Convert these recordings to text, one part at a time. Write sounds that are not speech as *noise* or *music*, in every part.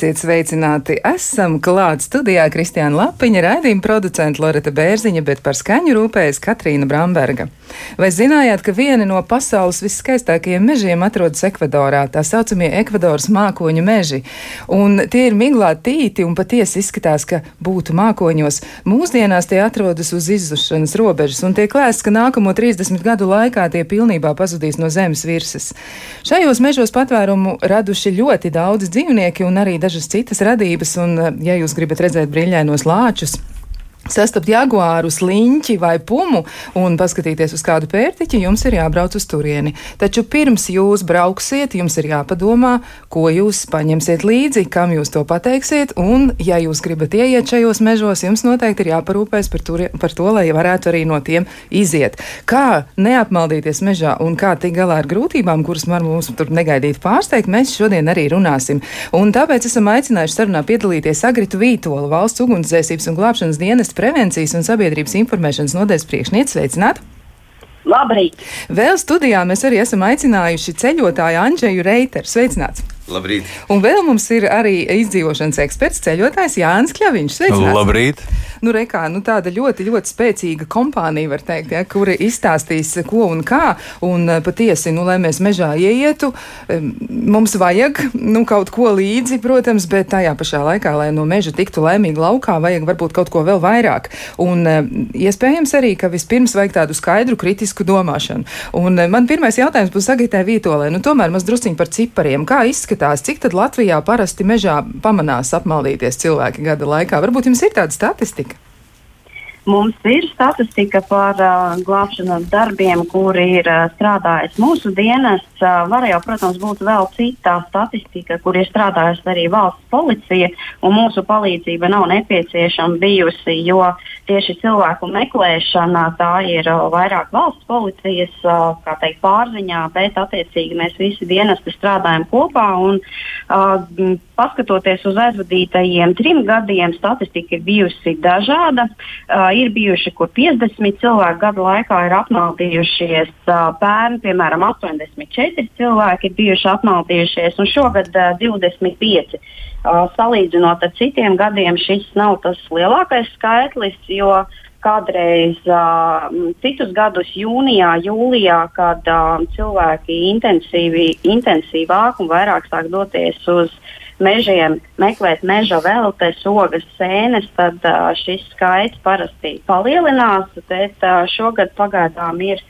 Esiet sveicināti! Esam klāt studijā Kristiāna Lapiņa, raidījuma producenta Loreta Bērziņa, bet par skaņu rūpējas Katrīna Bramberga. Vai zinājāt, ka viena no pasaules viskaistākajiem mežiem atrodas Ekvadorā, tā saucamie Ekvadoras mākoņu meži? Un tie ir miglātīti un patiesi izskatās, ka būtu mākoņos. Mūsdienās tie atrodas uz izzušanas robežas un tiek lēsts, ka nākamo 30 gadu laikā tie pilnībā pazudīs no zemes virsmas. Šajos mežos patvērumu raduši ļoti daudz dzīvnieki un arī dažas citas radības, un, ja jūs gribat redzēt brīļainos lāčus, sastapt jaguāru, sliņķi vai pumu un paskatīties uz kādu pērtiķi, jums ir jābrauc uz turieni. Taču pirms jūs brauksiet, jums ir jāpadomā, ko jūs paņemsiet līdzi, kam jūs to pateiksiet, un, ja jūs gribat ieiet šajos mežos, jums noteikti ir jāparūpēs par, turi, par to, lai varētu arī no tiem iziet. Kā neapmaldīties mežā un kā tikt galā ar grūtībām, kuras var mums tur negaidīt pārsteigt, mēs šodien arī runāsim. Un tāpēc esam aicinājuši sarunā piedalīties Agritu Vītolu, valsts ugunsdzēsības un glābšanas dienesta prevencijas un sabiedrības informēšanas nodeļas priekšniece. Sveicināti! Labrīt! Vēl studijā mēs arī esam aicinājuši ceļotāju Andžeju Reiteru. Sveicināts! Labrīt! Un vēl mums ir arī izdzīvošanas eksperts, ceļotājs Jānis Kļaviņš. Sveicināts! Labrīt! Nu, rekā, nu, tāda ļoti, ļoti spēcīga kompānija, var teikt, ja, kura izstāstīs, ko un kā. Un eh, patiesi, nu, lai mēs mežā ieietu, mums vajag nu, kaut ko līdzi, protams, bet tajā pašā laikā, lai no meža tiktu laimīgi laukā, vajag varbūt kaut ko vēl vairāk. Un iespējams arī, ka vispirms vajag tādu skaidru, kritisku domāšanu. Un man pirmais jautājums būs Agitē Vītolē, nu, tomēr maz drusciņi par cipariem. Kā izskatās? Izskatās, cik tad Latvijā parasti mežā pamanās apmaldīties cilvēki gada laikā? Varbūt jums ir tāda statistika? Mums ir statistika par uh, glābšanas darbiem, kuri ir uh, strādājis mūsu dienests. Uh, var jau, protams, būt vēl cita statistika, kur ir strādājusi arī valsts policija, un mūsu palīdzība nav nepieciešama bijusi, jo tieši cilvēku meklēšana tā ir uh, vairāk valsts policijas uh, teikt, pārziņā, bet attiecīgi mēs visi dienesti strādājam kopā. Un, uh, paskatoties uz aizvadītajiem trim gadiem, statistika ir bijusi dažāda. Uh, ir bijuši, kur 50 cilvēki gadu laikā ir apmaldījušies. Pērn, piemēram, 84 cilvēki ir bijuši apmaldījušies, un šogad 25. Salīdzinot ar citiem gadiem, šis nav tas lielākais skaitlis, jo kādreiz uh, citus gadus, jūnijā, jūlijā, kad uh, cilvēki intensīvi, intensīvāk un vairāk sāk doties uz mežiem meklēt meža veltes, ogas, sēnes, tad uh, šis skaits parasti palielinās. Bet uh, šogad pagaidām ir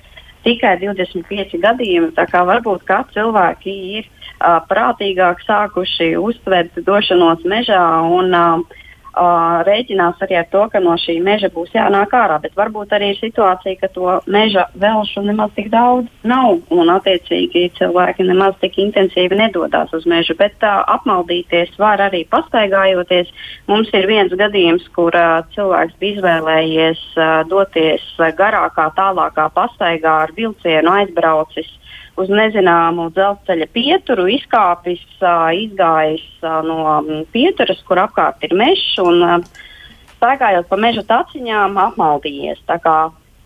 tikai 25 gadījumi. Tā kā varbūt kā cilvēki ir uh, prātīgāk sākuši uztvert došanos mežā un uh, uh, rēķinās arī ar to, ka no šī meža būs jānāk ārā. Bet varbūt arī ir situācija, ka to meža velšu nemaz tik daudz nav, un attiecīgi cilvēki nemaz tik intensīvi nedodas uz mežu. Bet uh, apmaldīties var arī pastaigājoties. Mums ir viens gadījums, kur uh, cilvēks bija izvēlējies doties garākā, tālākā pastaigā ar vilcienu aizbraucis uz nezināmu dzelzceļa pieturu, izkāpis, izgājis no pieturas, kur apkārt ir mežs, un staigājot pa meža taciņām, apmaldījies. Tā kā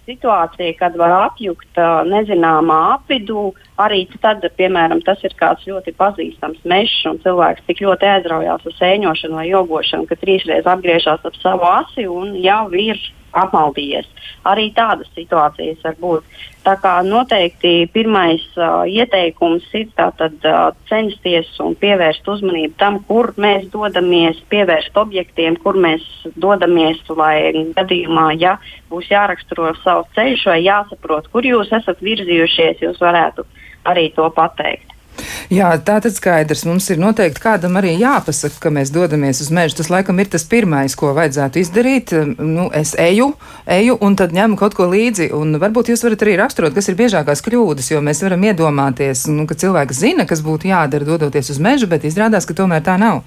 situācija, kad var apjukt nezināmā apvidū, arī tad, piemēram, tas ir kāds ļoti pazīstams mežs, un cilvēks tik ļoti aizraujās ar sēņošanu vai jogošanu, ka trīsreiz apgriežas ap savu asi un jau ir apmaldījies. Arī tādas situācijas var būt. Tā kā noteikti pirmais uh, ieteikums ir tātad, uh, censties un pievērst uzmanību tam, kur mēs dodamies, pievērst objektiem, kur mēs dodamies, lai gadījumā, ja būs jāraksturo savs ceļš vai jāsaprot, kur jūs esat virzījušies, jūs varētu arī to pateikt. Jā, tā tad skaidrs. Mums ir noteikti kādam arī jāpasaka, ka mēs dodamies uz mežu. Tas laikam ir tas pirmais, ko vajadzētu izdarīt. Nu, es eju, eju un tad ņemu kaut ko līdzi. Un varbūt jūs varat arī raksturot, kas ir biežākās kļūdas, jo mēs varam iedomāties, nu, ka cilvēks zina, kas būtu jādara dodoties uz mežu, bet izrādās, ka tomēr tā nav.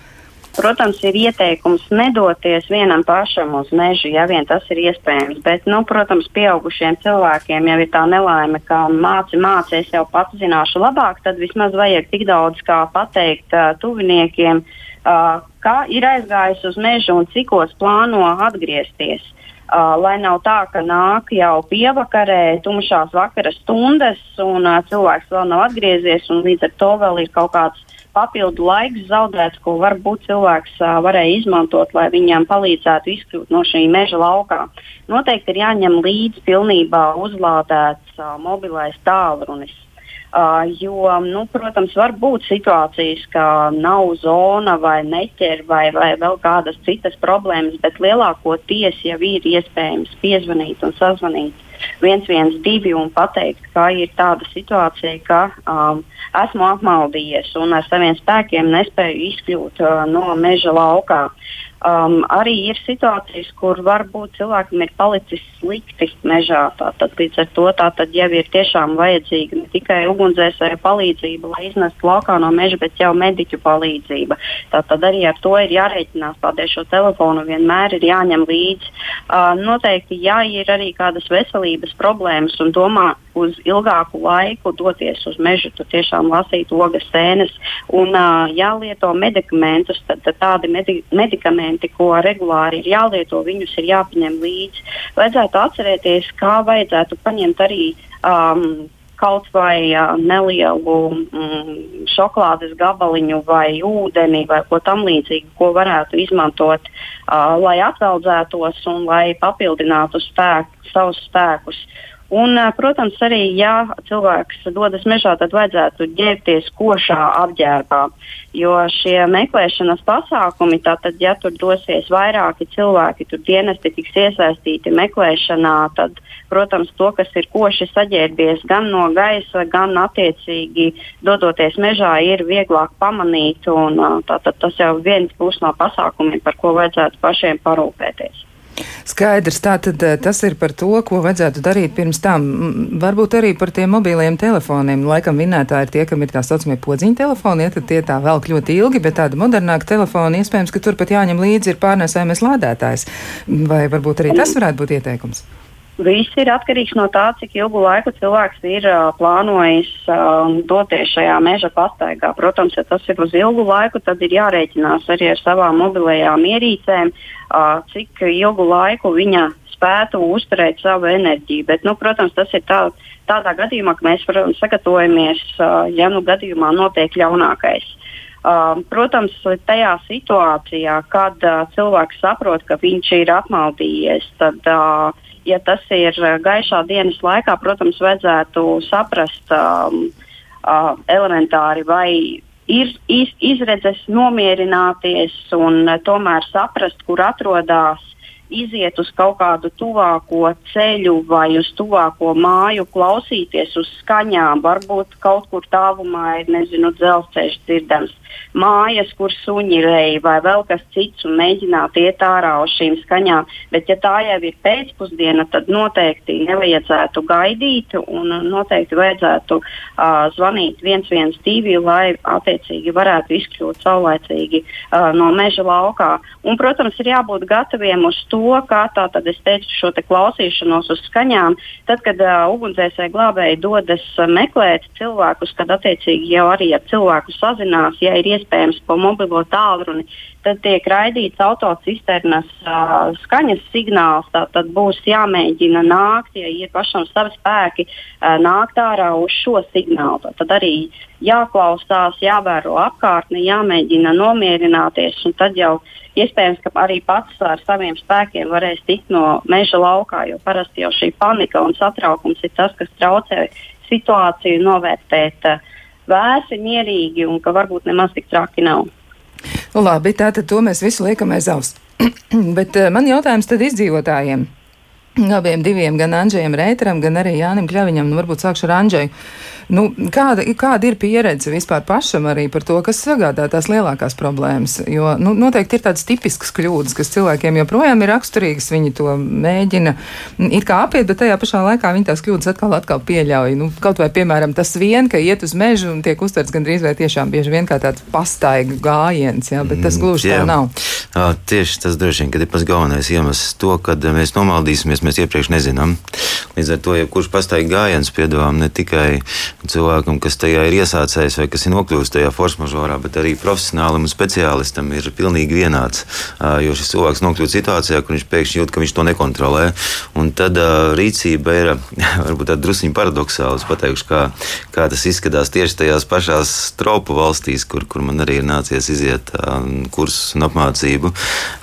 Protams, ir ieteikums nedoties vienam pašam uz mežu, ja vien tas ir iespējams. Bet, nu, protams, pieaugušiem cilvēkiem jau ir tā nelaime, ka māci, es jau pats zināšu labāk, tad vismaz vajag tik daudz kā pateikt uh, tuviniekiem, uh, kā ir aizgājis uz mežu un cikos plāno atgriezties. Uh, lai nav tā, ka nāk jau pievakarē, tumšās vakara stundas, un uh, cilvēks vēl nav atgriezies, un līdz ar to vēl ir kaut kāds papildu laiks zaudēts, ko varbūt cilvēks uh, varēja izmantot, lai viņam palīdzētu izkļūt no šī meža laukā. Noteikti ir jāņem līdzi pilnībā uzlādēts uh, mobilais tālrunis. Uh, jo, nu, protams, var būt situācijas, ka nav zona vai neķer vai, vai vēl kādas citas problēmas, bet lielākoties jau ir iespējams piezvanīt un sazvanīt 112 un pateikt, ka ir tāda situācija, ka um, esmu apmaldījies un ar saviem spēkiem nespēju izkļūt uh, no meža laukā. Um, arī ir situācijas, kur varbūt cilvēkam ir palicis slikti mežā. Tātad līdz ar to tātad jau ir tiešām vajadzīga ne tikai ugunsdzēsēju palīdzība, lai iznestu laukā no meža, bet jau mediķu palīdzība. Tātad arī ar to ir jārēķinās. Tādēļ šo telefonu vienmēr ir jāņem līdzi. Uh, noteikti, ja ir arī kādas veselības problēmas un domā uz ilgāku laiku doties uz mežu, tur tiešām lasīt ogas sēnes un uh, jālieto medikamentus, tad, tad tādi medi medikamenti, ko regulāri ir jālieto, viņus ir jāpaņem līdzi. Vajadzētu atcerēties, kā vajadzētu paņemt arī um, kaut vai uh, nelielu mm, šokolādes gabaliņu vai ūdeni vai ko tamlīdzīgu, ko varētu izmantot, uh, lai atveldzētos un lai papildinātu spēku, savus spēkus. Un, protams, arī, ja cilvēks dodas mežā, tad vajadzētu ģērbties košā apģērbā. Jo šie meklēšanas pasākumi, tātad, ja tur dosies vairāki cilvēki, tur dienesti tiks iesaistīti meklēšanā, tad, protams, to, kas ir koši saģērbies gan no gaisa, gan attiecīgi dodoties mežā, ir vieglāk pamanīt. Un, tātad, tas jau viens būs no pasākumiem, par ko vajadzētu pašiem parūpēties. Skaidrs, tātad eh, tas ir par to, ko vajadzētu darīt pirms tam. Varbūt arī par tiem mobiliem telefoniem. Laikam vinētāji ir tie, kam ir tā saucamie podziņa telefoni, ja tad tie tā vēl ļoti ilgi, bet tāda modernāka telefona iespējams, ka tur pat jāņem līdzi ir pārnēsājamies lādētājs. Vai varbūt arī tas varētu būt ieteikums? Viss ir atkarīgs no tā, cik ilgu laiku cilvēks ir uh, plānojis um, doties šajā meža pastaigā. Protams, ja tas ir uz ilgu laiku, tad ir jārēķinās arī ar savām mobilajām ierīcēm, uh, cik ilgu laiku viņa spētu uzturēt savu enerģiju. Bet, nu, protams, tas ir tā, tādā gadījumā, ka mēs protams, sagatavojamies, uh, ja nu gadījumā notiek ļaunākais. Uh, protams, tajā situācijā, kad uh, cilvēks saprot, ka viņš ir apmaldījies, tad uh, ja tas ir eh, gaišā dienas laikā, protams, vajadzētu saprast um, uh, elementāri, vai ir iz, izredzes nomierināties un uh, tomēr saprast, kur atrodas iziet uz kaut kādu tuvāko ceļu vai uz tuvāko māju, klausīties uz skaņām. Varbūt kaut kur tālumā ir, nezinu, dzelzceļš dzirdams mājas, kur suņi reja vai vēl kas cits un mēģināt iet ārā uz šīm skaņām. Bet, ja tā jau ir pēcpusdiena, tad noteikti nevajadzētu gaidīt un noteikti vajadzētu uh, zvanīt 112, lai attiecīgi varētu izkļūt saulēcīgi uh, no meža laukā. Un, protams, ir jābūt gataviem uz to, kā tā tad es teicu šo te klausīšanos uz skaņām. Tad, kad uh, ugunsdzēsēji glābēji dodas meklēt cilvēkus, tad attiecīgi jau arī ar cilvēku sazinās, ja ir iespējams pa mobilo tālruni, tad tiek raidīts autocisternas uh, skaņas signāls. Tad būs jāmēģina nākt, ja ir pašam savi spēki, uh, nākt ārā uz šo signālu. Tad arī jāklausās, jāvēro apkārtni, jāmēģina nomierināties. Tad jau iespējams, ka arī pats ar saviem spēkiem varēs tikt no meža laukā, jo parasti jau šī panika un satraukums ir tas, kas traucē situāciju novērtēt. Uh, vēsi, mierīgi un ka varbūt nemaz tik traki nav. Nu, labi, tātad to mēs visu liekam aiz auss. *clears throat* Bet uh, man jautājums tad izdzīvotājiem. Abiem diviem, gan Andrzejam Reiteram, gan arī Jānim Kļaviņam, nu varbūt sākšu ar Andžeju. Nu, kāda, kāda ir pieredze vispār pašam arī par to, kas sagādā tās lielākās problēmas? Jo nu, noteikti ir tādas tipiskas kļūdas, kas cilvēkiem joprojām ir raksturīgas. Viņi to mēģina it kā apiet, bet tajā pašā laikā viņi tās kļūdas atkal, atkal pieļauj. Nu, kaut vai, piemēram, tas vien, ka iet uz mežu un tiek uztverts gandrīz vai tiešām bieži vien kā tāds pastaigu gājiens, jā, bet tas mm, gluži tā nav. Tieši tas droši vien, kad ir pats galvenais iemesls to, kad mēs nomaldīsimies mēs iepriekš nezinām. Līdz ar to, ja kurš pastāvīgi gājiens piedāvām ne tikai cilvēkam, kas tajā ir iesācējis vai kas ir nokļuvis tajā forsmažorā, bet arī profesionālam un speciālistam ir pilnīgi vienāds. Jo šis cilvēks nokļūst situācijā, kur viņš pēkšņi jūt, ka viņš to nekontrolē. Un tad rīcība ir *laughs* varbūt tāda druskuņa paradoxāla. Es pateikšu, kā, kā tas izskatās tieši tajās pašās tropu valstīs, kur, kur man arī ir nācies iziet kursus un apmācību.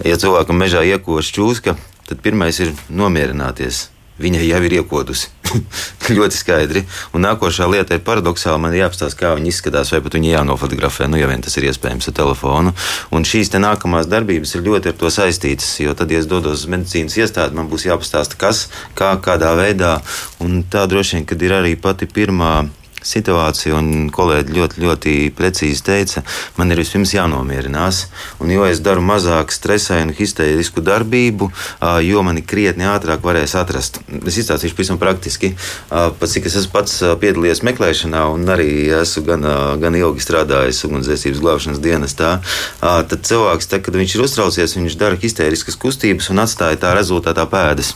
Ja cilvēkam mežā iekoš čūska, tad pirmais ir nomierināties. Viņa jau ir iekodusi. *laughs* ļoti skaidri. Un nākošā lieta ir paradoxāli. Man ir jāapstāsta, kā viņi izskatās, vai pat viņi jānofotografē, nu, ja vien tas ir iespējams ar telefonu. Un šīs nākamās darbības ir ļoti ar to saistītas. Jo tad, ja es dodos uz medicīnas iestādi, man būs jāpastāsta, kas, kā, kādā veidā. Un tā droši vien, kad ir arī pati pirmā situāciju, un kolēģi ļoti, ļoti precīzi teica, man ir vispirms jānomierinās. Un jo es daru mazāk stresainu, histērisku darbību, jo mani krietni ātrāk varēs atrast. Es izstāstīšu pavisam praktiski. Pats cik es esmu pats piedalījies meklēšanā, un arī esmu gan, gan ilgi strādājis ugunsdzēsības glābšanas dienestā, tad cilvēks, tad, kad viņš ir uztraucies, viņš dara histēriskas kustības un atstāja tā rezultātā pēdas.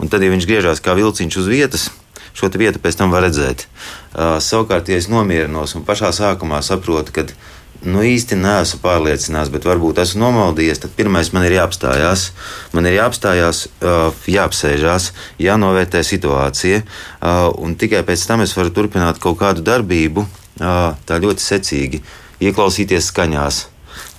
Un tad, ja viņš griežās kā vilciņš uz vietas, šo vietu pēc tam var redzēt. Uh, savukārt, ja es nomierinos un pašā sākumā saprotu, ka nu, īsti neesmu pārliecināts, bet varbūt esmu nomaldījies, tad pirmais man ir jāapstājās. Man ir jāapstājās, jāapsēžās, jānovērtē situācija, un tikai pēc tam es varu turpināt kaut kādu darbību tā ļoti secīgi, ieklausīties skaņās,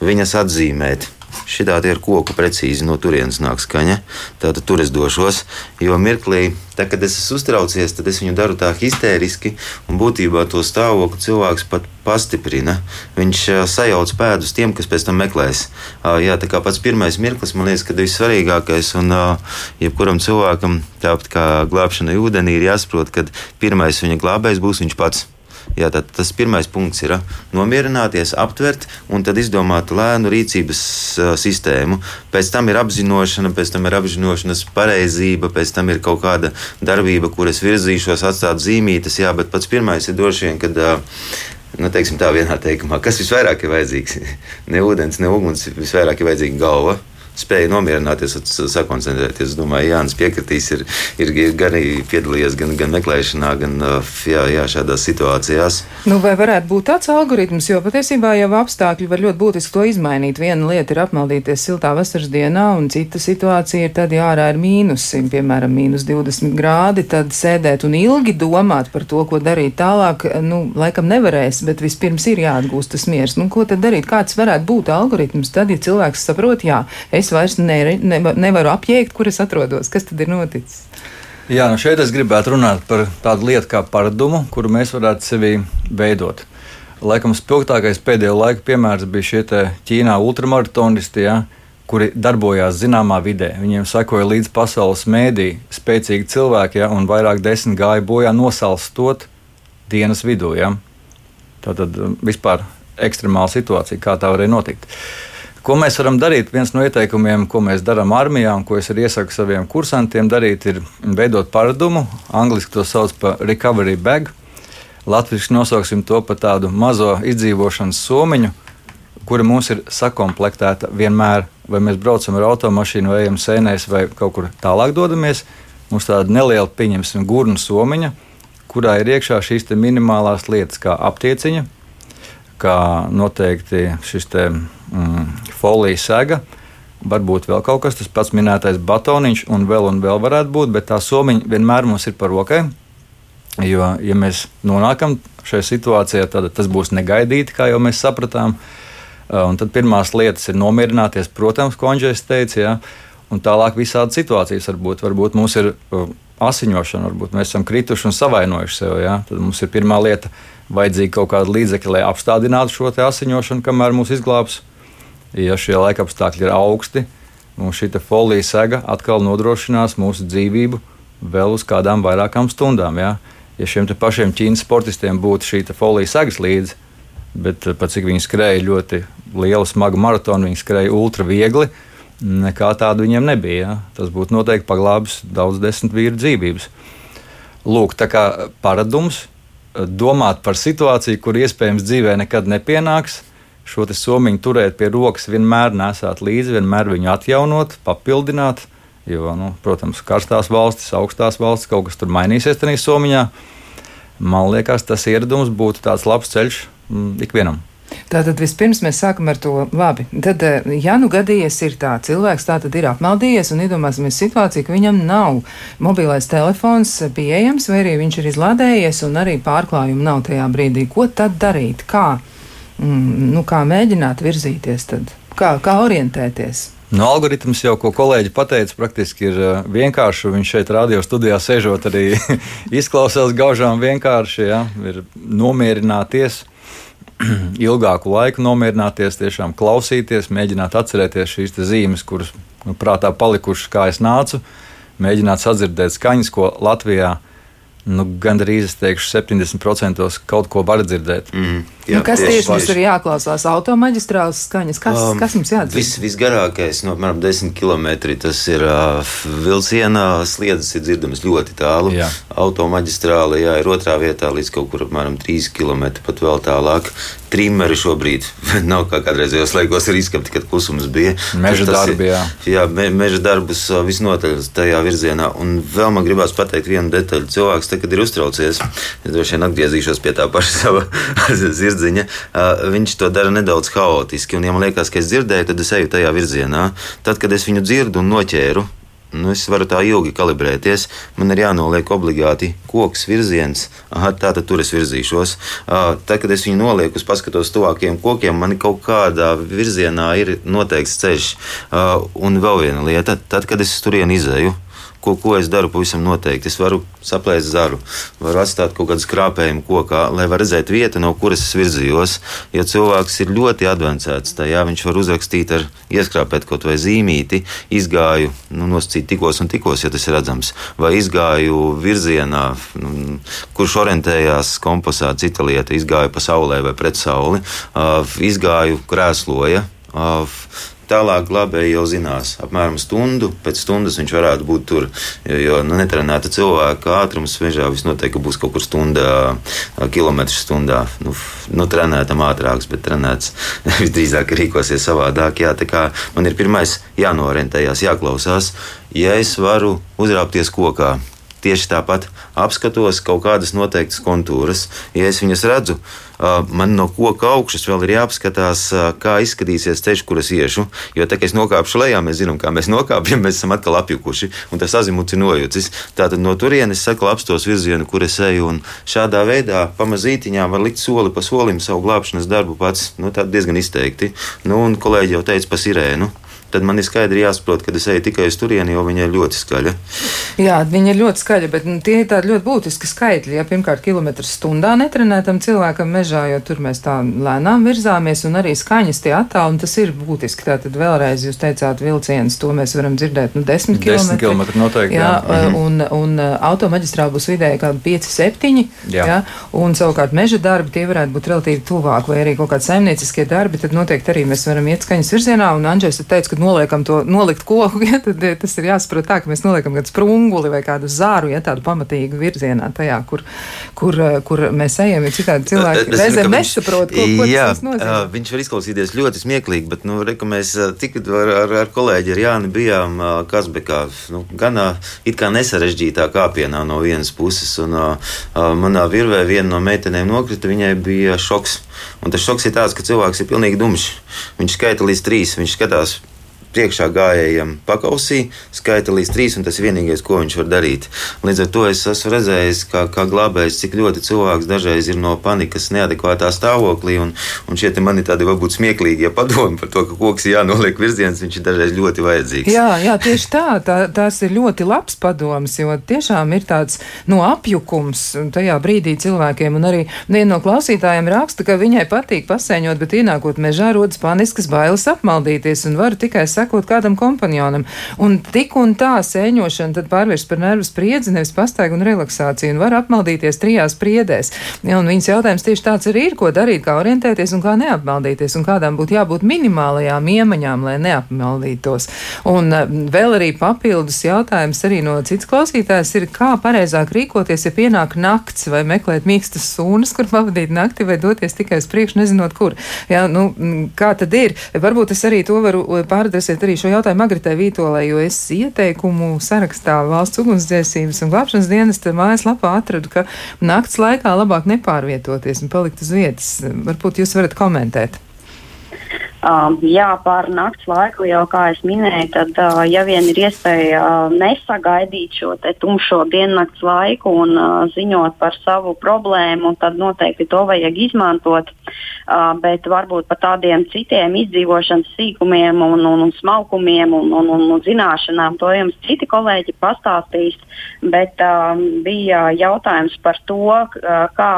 viņas atzīmēt Šitā ir koku precīzi no turienes nāk skaņa. Tātad tur es došos. Jo mirklī, tā, kad es esmu uztraucies, tad es viņu daru tā histēriski. Un būtībā to stāvokli cilvēks pat pastiprina. Viņš sajauc pēdus tiem, kas pēc tam meklēs. Jā, tā kā pats pirmais mirklis man liekas, ka ir vissvarīgākais. Un jebkuram cilvēkam, tāpat kā glābšanai ūdenī, ir jāsaprot, ka pirmais viņa glābējs būs viņš pats. Jā, tad tas pirmais punkts ir nomierināties, aptvert un tad izdomāt lēnu rīcības uh, sistēmu. Pēc tam ir apzināšana, pēc tam ir apzināšanas pareizība, pēc tam ir kaut kāda darbība, kuras virzīšos, atstāt zīmītes. Jā, bet pats pirmais ir droši vien, kad. Uh, nu, teiksim, tā vienā teikumā, kas visvairāk ir vajadzīgs? *laughs* ne ūdens, ne uguns, visvairāk ir vajadzīga galva spēja nomierināties un sakoncentrēties. Es domāju, Jānis piekritīs, ir, ir, ir gan piedalījies gan, gan meklēšanā, gan jā, jā, šādās situācijās. Nu, vai varētu būt tāds algoritms, jo patiesībā jau apstākļi var ļoti būtiski to izmainīt. Viena lieta ir apmaldīties siltā vasaras dienā, un cita situācija ir tad, ja ārā ir mīnusi, piemēram, mīnus 20 grādi, tad sēdēt un ilgi domāt par to, ko darīt tālāk, nu, laikam nevarēs, bet vispirms ir jāatgūst tas miers. Nu, ko tad darīt? Kāds varētu būt algoritms tad, ja cilvēks saprot, jā, es es vairs ne, ne, nevaru apjēgt, kur es atrodos. Kas tad ir noticis? Jā, nu šeit es gribētu runāt par tādu lietu kā paradumu, kuru mēs varētu sevi veidot. Laikam spilgtākais pēdējo laiku piemērs bija šie Ķīnā ultramaratonisti, ja, kuri darbojās zināmā vidē. Viņiem sekoja līdz pasaules mēdī spēcīgi cilvēki, ja, un vairāk desmit gāja bojā nosalstot dienas vidū. Ja. Tā tad vispār ekstremāla situācija, kā tā varēja notikt. Uh, Ko mēs varam darīt? Viens no ieteikumiem, ko mēs darām armijā, un ko es arī iesaku saviem kursantiem darīt, ir veidot paradumu. Angliski to sauc par recovery bag. Latvijas nosauksim to par tādu mazo izdzīvošanas somiņu, kura mums ir sakomplektēta vienmēr, vai mēs braucam ar automašīnu, vai ejam sēnēs, vai kaut kur tālāk dodamies. Mums tāda neliela, pieņemsim, gurnu somiņa, kurā ir iekšā šīs minimālās lietas, kā aptieciņa, kā noteikti šis te mm, folijas sega. Varbūt vēl kaut kas tas pats minētais batoniņš, un vēl un vēl varētu būt, bet tā somiņa vienmēr mums ir par rokai. Jo, ja mēs nonākam šajā situācijā, tad tas būs negaidīti, kā jau mēs sapratām. Un tad pirmās lietas ir nomierināties, protams, ko Anģēns teica. Ja? Un tālāk visādi situācijas var būt. Varbūt mums ir asiņošana, varbūt mēs esam krituši un savainojuši sev. Ja? Tad mums ir pirmā lieta, vajadzīga kaut kāda līdzekļa, lai apstādinātu šo asiņošanu, kamēr mūs izglābs ja šie laikapstākļi ir augsti, mums šī folija sega atkal nodrošinās mūsu dzīvību vēl uz kādām vairākām stundām. Ja, ja šiem pašiem ķīnas sportistiem būtu šī folija segas līdzi, bet pat cik viņi skrēja ļoti lielu, smagu maratonu, viņi skrēja ultra viegli. Nekā tāda viņiem nebija. Ja. Tas būtu noteikti paglābis daudz desmit vīru dzīvības. Lūk, tā kā paradums domāt par situāciju, kur iespējams dzīvē nekad nepienāks, šo somiņu turēt pie rokas, vienmēr nesāt līdzi, vienmēr viņu atjaunot, papildināt. Jo, nu, protams, karstās valstis, augstās valstis, kaut kas tur mainīsies tajā somiņā. Man liekas, tas ieradums būtu tāds labs ceļš mm, ikvienam. Tātad vispirms mēs sākam ar to labi. Tad, eh, ja nu gadījies ir tā, cilvēks tā tad ir apmaldījies un iedomāsimies situāciju, ka viņam nav mobilais telefons pieejams, vai arī viņš ir izlādējies un arī pārklājumu nav tajā brīdī. Ko tad darīt? Kā, mm, nu, kā mēģināt virzīties tad? Kā, kā orientēties? No nu, algoritms jau, ko kolēģi pateica, praktiski ir uh, vienkārši. Viņš šeit, radio studijā, sēžot, arī *laughs* izklausās gaužām vienkārši. Ja? Ir nomierināties, *clears throat* ilgāku laiku nomierināties, tiešām klausīties, mēģināt atcerēties šīs zīmes, kuras nu, prātā palikušas, kā es nācu, mēģināt sadzirdēt skaņas, ko Latvijā nu, gandrīz teikšu, 70% kaut ko var dzirdēt. Mm, jā, nu, kas tieši, tieši mums ir jāklausās? Automaģistrāles skaņas, kas, um, kas mums jādara? Vis, visgarākais, no apmēram 10 km, tas ir uh, vilcienā, sliedas ir dzirdamas ļoti tālu. Jā. Automaģistrāle jā, ir otrā vietā līdz kaut kur apmēram 3 km, pat vēl tālāk. Trimeri šobrīd *laughs* nav kā kādreizējos laikos ir izskapti, kad klusums bija. Meža darbi, jā. Jā, me, meža darbus visnotaļ tajā virzienā. Un vēl man gribās pateikt vienu detaļu. Cilvēks tad, kad ir uztraucies, es droši vien atgriezīšos pie tā paša *laughs* sava zirdziņa, viņš to dara nedaudz haotiski. Un, ja man liekas, ka es dzirdēju, tad es eju tajā virzienā. Tad, kad es viņu dzirdu un noķēru, Nu, es varu tā ilgi kalibrēties. Man ir jānoliek obligāti koks virziens. Aha, tā tad tur es virzīšos. Tad, kad es viņu nolieku, paskatos tuvākiem kokiem, man kaut kādā virzienā ir noteikts ceļš. Un vēl viena lieta, tad, kad es tur izēju, ko, ko es daru pavisam noteikti. Es varu saplēst zaru, varu atstāt kaut kādu skrāpējumu kokā, lai var redzēt vietu, no kuras es virzījos. Ja cilvēks ir ļoti advancēts, tad jā, viņš var uzrakstīt ar ieskrāpēt kaut vai zīmīti, izgāju, nu, nosacīt tikos un tikos, ja tas ir redzams, vai izgāju virzienā, nu, kurš orientējās kompasā, cita lieta, izgāju pa saulē vai pret sauli, uh, izgāju krēsloja. Uh, Tālāk glābēji jau zinās, apmēram stundu pēc stundas viņš varētu būt tur. Jo, jo nu, netrenēta cilvēka ātrums mežā visnotaļ būs kaut kur stundā, kilometrs stundā. Nu, nu, trenētam ātrāks, bet trenēts *laughs* visdrīzāk rīkosies savādāk. Jā, man ir pirmais jānorentējās, jāklausās, ja es varu uzrāpties kokā tieši tāpat apskatos kaut kādas noteiktas kontūras. Ja es viņas redzu, man no koka augšas vēl ir jāapskatās, kā izskatīsies ceļš, kur es iešu. Jo tā kā es nokāpšu lejā, mēs zinām, kā mēs nokāpjam, mēs esam atkal apjukuši, un tas azimuts ir nojucis. Tātad no turienes sakla apstos virzienu, kur es eju, šādā veidā pamazītiņā var likt soli pa solim savu glābšanas darbu pats, nu, diezgan izteikti. Nu, un kolēģi jau teica par sirēnu tad man ir skaidri jāsaprot, ka es eju tikai uz turieni, jo viņa ir ļoti skaļa. Jā, viņa ir ļoti skaļa, bet nu, tie ir tādi ļoti būtiski skaitļi. Ja, pirmkārt, kilometrs stundā netrenētam cilvēkam mežā, jo tur mēs tā lēnām virzāmies, un arī skaņas tie attālumi, tas ir būtiski. Tātad vēlreiz jūs teicāt, vilciens, to mēs varam dzirdēt, nu, 10 km. 10 km noteikti. Jā, jā. Mhm. un, un automaģistrā būs vidēji kādi 5, 7, jā. Jā, un savukārt meža darbi tie varētu būt relatīvi tuvāk, vai arī kaut kādi saimnieciskie darbi, tad noteikti arī mēs varam iet skaņas virzienā, un Andžēs teica, kad noliekam to nolikt koku, *laughs* ja, tad ja, tas ir jāsaprot tā, ka mēs noliekam kādu sprunguli vai kādu zāru, ja tādu pamatīgu virzienā tajā, kur, kur, kur mēs ejam, jo citādi cilvēki reizēm nesaprot, ko, ko jā, tas nozīmē. Viņš var izklausīties ļoti smieklīgi, bet, nu, reku mēs tik ar, ar, ar kolēģi ar Jāni bijām Kazbekā, nu, gan it kā nesarežģītā kāpienā no vienas puses, un manā virvē viena no meitenēm nokrita, viņai bija šoks. Un tas šoks ir tāds, ka cilvēks ir pilnīgi dumšs. Viņš skaita līdz trīs, viņš skatās priekšā gājējiem pakausī, skaita līdz trīs, un tas ir vienīgais, ko viņš var darīt. Līdz ar to es esmu redzējis, kā, kā glābējs, cik ļoti cilvēks dažreiz ir no panikas neadekvātā stāvoklī, un, un šie mani tādi varbūt smieklīgi, ja padomi par to, ka koks ir jānoliek virziens, viņš ir dažreiz ļoti vajadzīgs. Jā, jā tieši tā, tā, tās ir ļoti labs padoms, jo tiešām ir tāds no apjukums tajā brīdī cilvēkiem, un arī viena no klausītājiem raksta, ka viņai patīk pasēņot, bet ienākot mežā rodas paniskas bailes apmaldīties, un var tikai sekot kādam kompanionam. Un tik un tā sēņošana tad pārvērst par nervu spriedzi, nevis pastaigu un relaksāciju, un var apmaldīties trijās priedēs. Ja, un viņas jautājums tieši tāds arī ir, ko darīt, kā orientēties un kā neapmaldīties, un kādām būtu jābūt minimālajām iemaņām, lai neapmaldītos. Un uh, vēl arī papildus jautājums arī no cits klausītājs ir, kā pareizāk rīkoties, ja pienāk nakts, vai meklēt mīkstas sūnas, kur pavadīt nakti, vai doties tikai uz priekšu, nezinot, kur. Jā, nu, kā tad ir? Varbūt es arī to varu pārdresēt uzdosiet arī šo jautājumu Agritē Vītolē, jo es ieteikumu sarakstā valsts ugunsdzēsības un glābšanas dienesta mājaslapā atradu, ka nakts laikā labāk nepārvietoties un palikt uz vietas. Varbūt jūs varat komentēt. Um, jā, par nakts laiku jau, kā es minēju, tad, uh, ja vien ir iespēja uh, nesagaidīt šo tumšo diennakts laiku un uh, ziņot par savu problēmu, tad noteikti to vajag izmantot. Uh, bet varbūt par tādiem citiem izdzīvošanas sīkumiem un, un, un smalkumiem un, un, un, un zināšanām, to jums citi kolēģi pastāstīs. Bet um, bija jautājums par to, uh, kā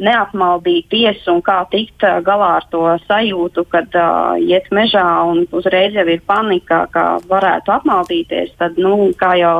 neapmaldīties un kā tikt galā ar to sajūtu, kad uh, iet mežā un uzreiz jau ir panika, ka varētu apmaldīties. Tad, nu, kā jau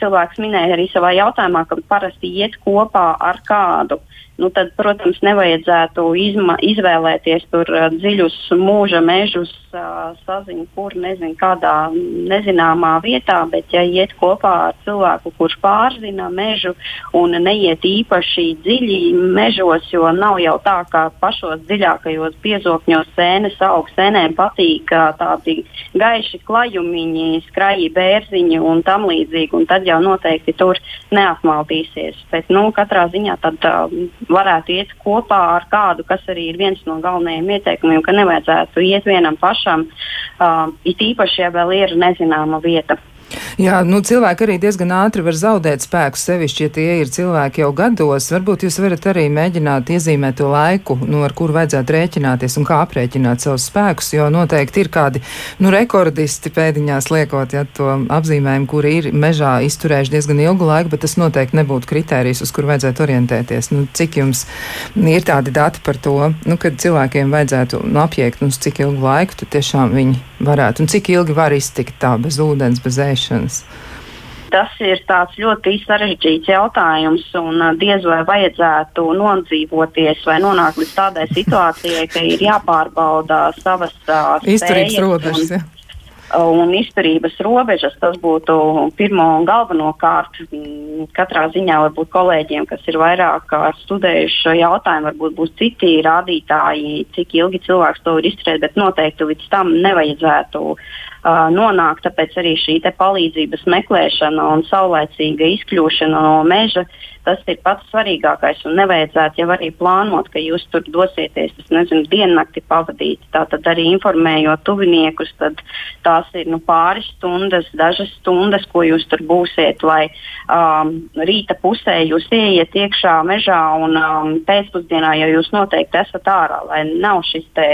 cilvēks minēja arī savā jautājumā, ka parasti iet kopā ar kādu nu, tad, protams, nevajadzētu izma, izvēlēties tur dziļus mūža mežus, saziņu, kur nezinu, kādā nezināmā vietā, bet ja iet kopā ar cilvēku, kurš pārzina mežu un neiet īpaši dziļi mežos, jo nav jau tā, ka pašos dziļākajos biezokņos sēnes aug, sēnēm patīk tādi gaiši klajumiņi, skraji bērziņi un tam līdzīgi, un tad jau noteikti tur neapmaldīsies. Bet, nu, katrā ziņā tad uh, varētu iet kopā ar kādu, kas arī ir viens no galvenajiem ieteikumiem, ka nevajadzētu iet vienam pašam, uh, it īpaši, ja vēl ir nezināma vieta. Jā, nu, cilvēki arī diezgan ātri var zaudēt spēku, sevišķi, ja tie ir cilvēki jau gados. Varbūt jūs varat arī mēģināt iezīmēt to laiku, nu, ar kuru vajadzētu rēķināties un kā aprēķināt savus spēkus, jo noteikti ir kādi nu, rekordisti pēdiņās liekot ja, to apzīmējumu, kuri ir mežā izturējuši diezgan ilgu laiku, bet tas noteikti nebūtu kritērijs, uz kur vajadzētu orientēties. Nu, cik jums ir tādi dati par to, nu, kad cilvēkiem vajadzētu nu, apjēgt, nu, cik ilgu laiku tiešām viņi varētu un cik ilgi var iztikt tā bez ūdens, bez ēšanas? Zināšanas? Tas ir ļoti sarežģīts jautājums, un diez vai vajadzētu nodzīvoties vai nonākt līdz tādai *laughs* situācijai, ka ir jāpārbauda savas uh, izturības robežas. Ja un izturības robežas. Tas būtu pirmo un galveno kārt. Katrā ziņā varbūt kolēģiem, kas ir vairāk studējuši šo jautājumu, varbūt būs citi rādītāji, cik ilgi cilvēks to var izturēt, bet noteikti līdz tam nevajadzētu uh, nonākt. Tāpēc arī šī palīdzības meklēšana un saulēcīga izkļūšana no meža tas ir pats svarīgākais. Un nevajadzētu jau arī plānot, ka jūs tur dosieties, es nezinu, diennakti pavadīt. Tātad arī informējot tuviniekus, tad tās ir nu, pāris stundas, dažas stundas, ko jūs tur būsiet, lai um, rīta pusē jūs ieiet iekšā mežā un um, pēcpusdienā jau jūs noteikti esat ārā, lai nav šis te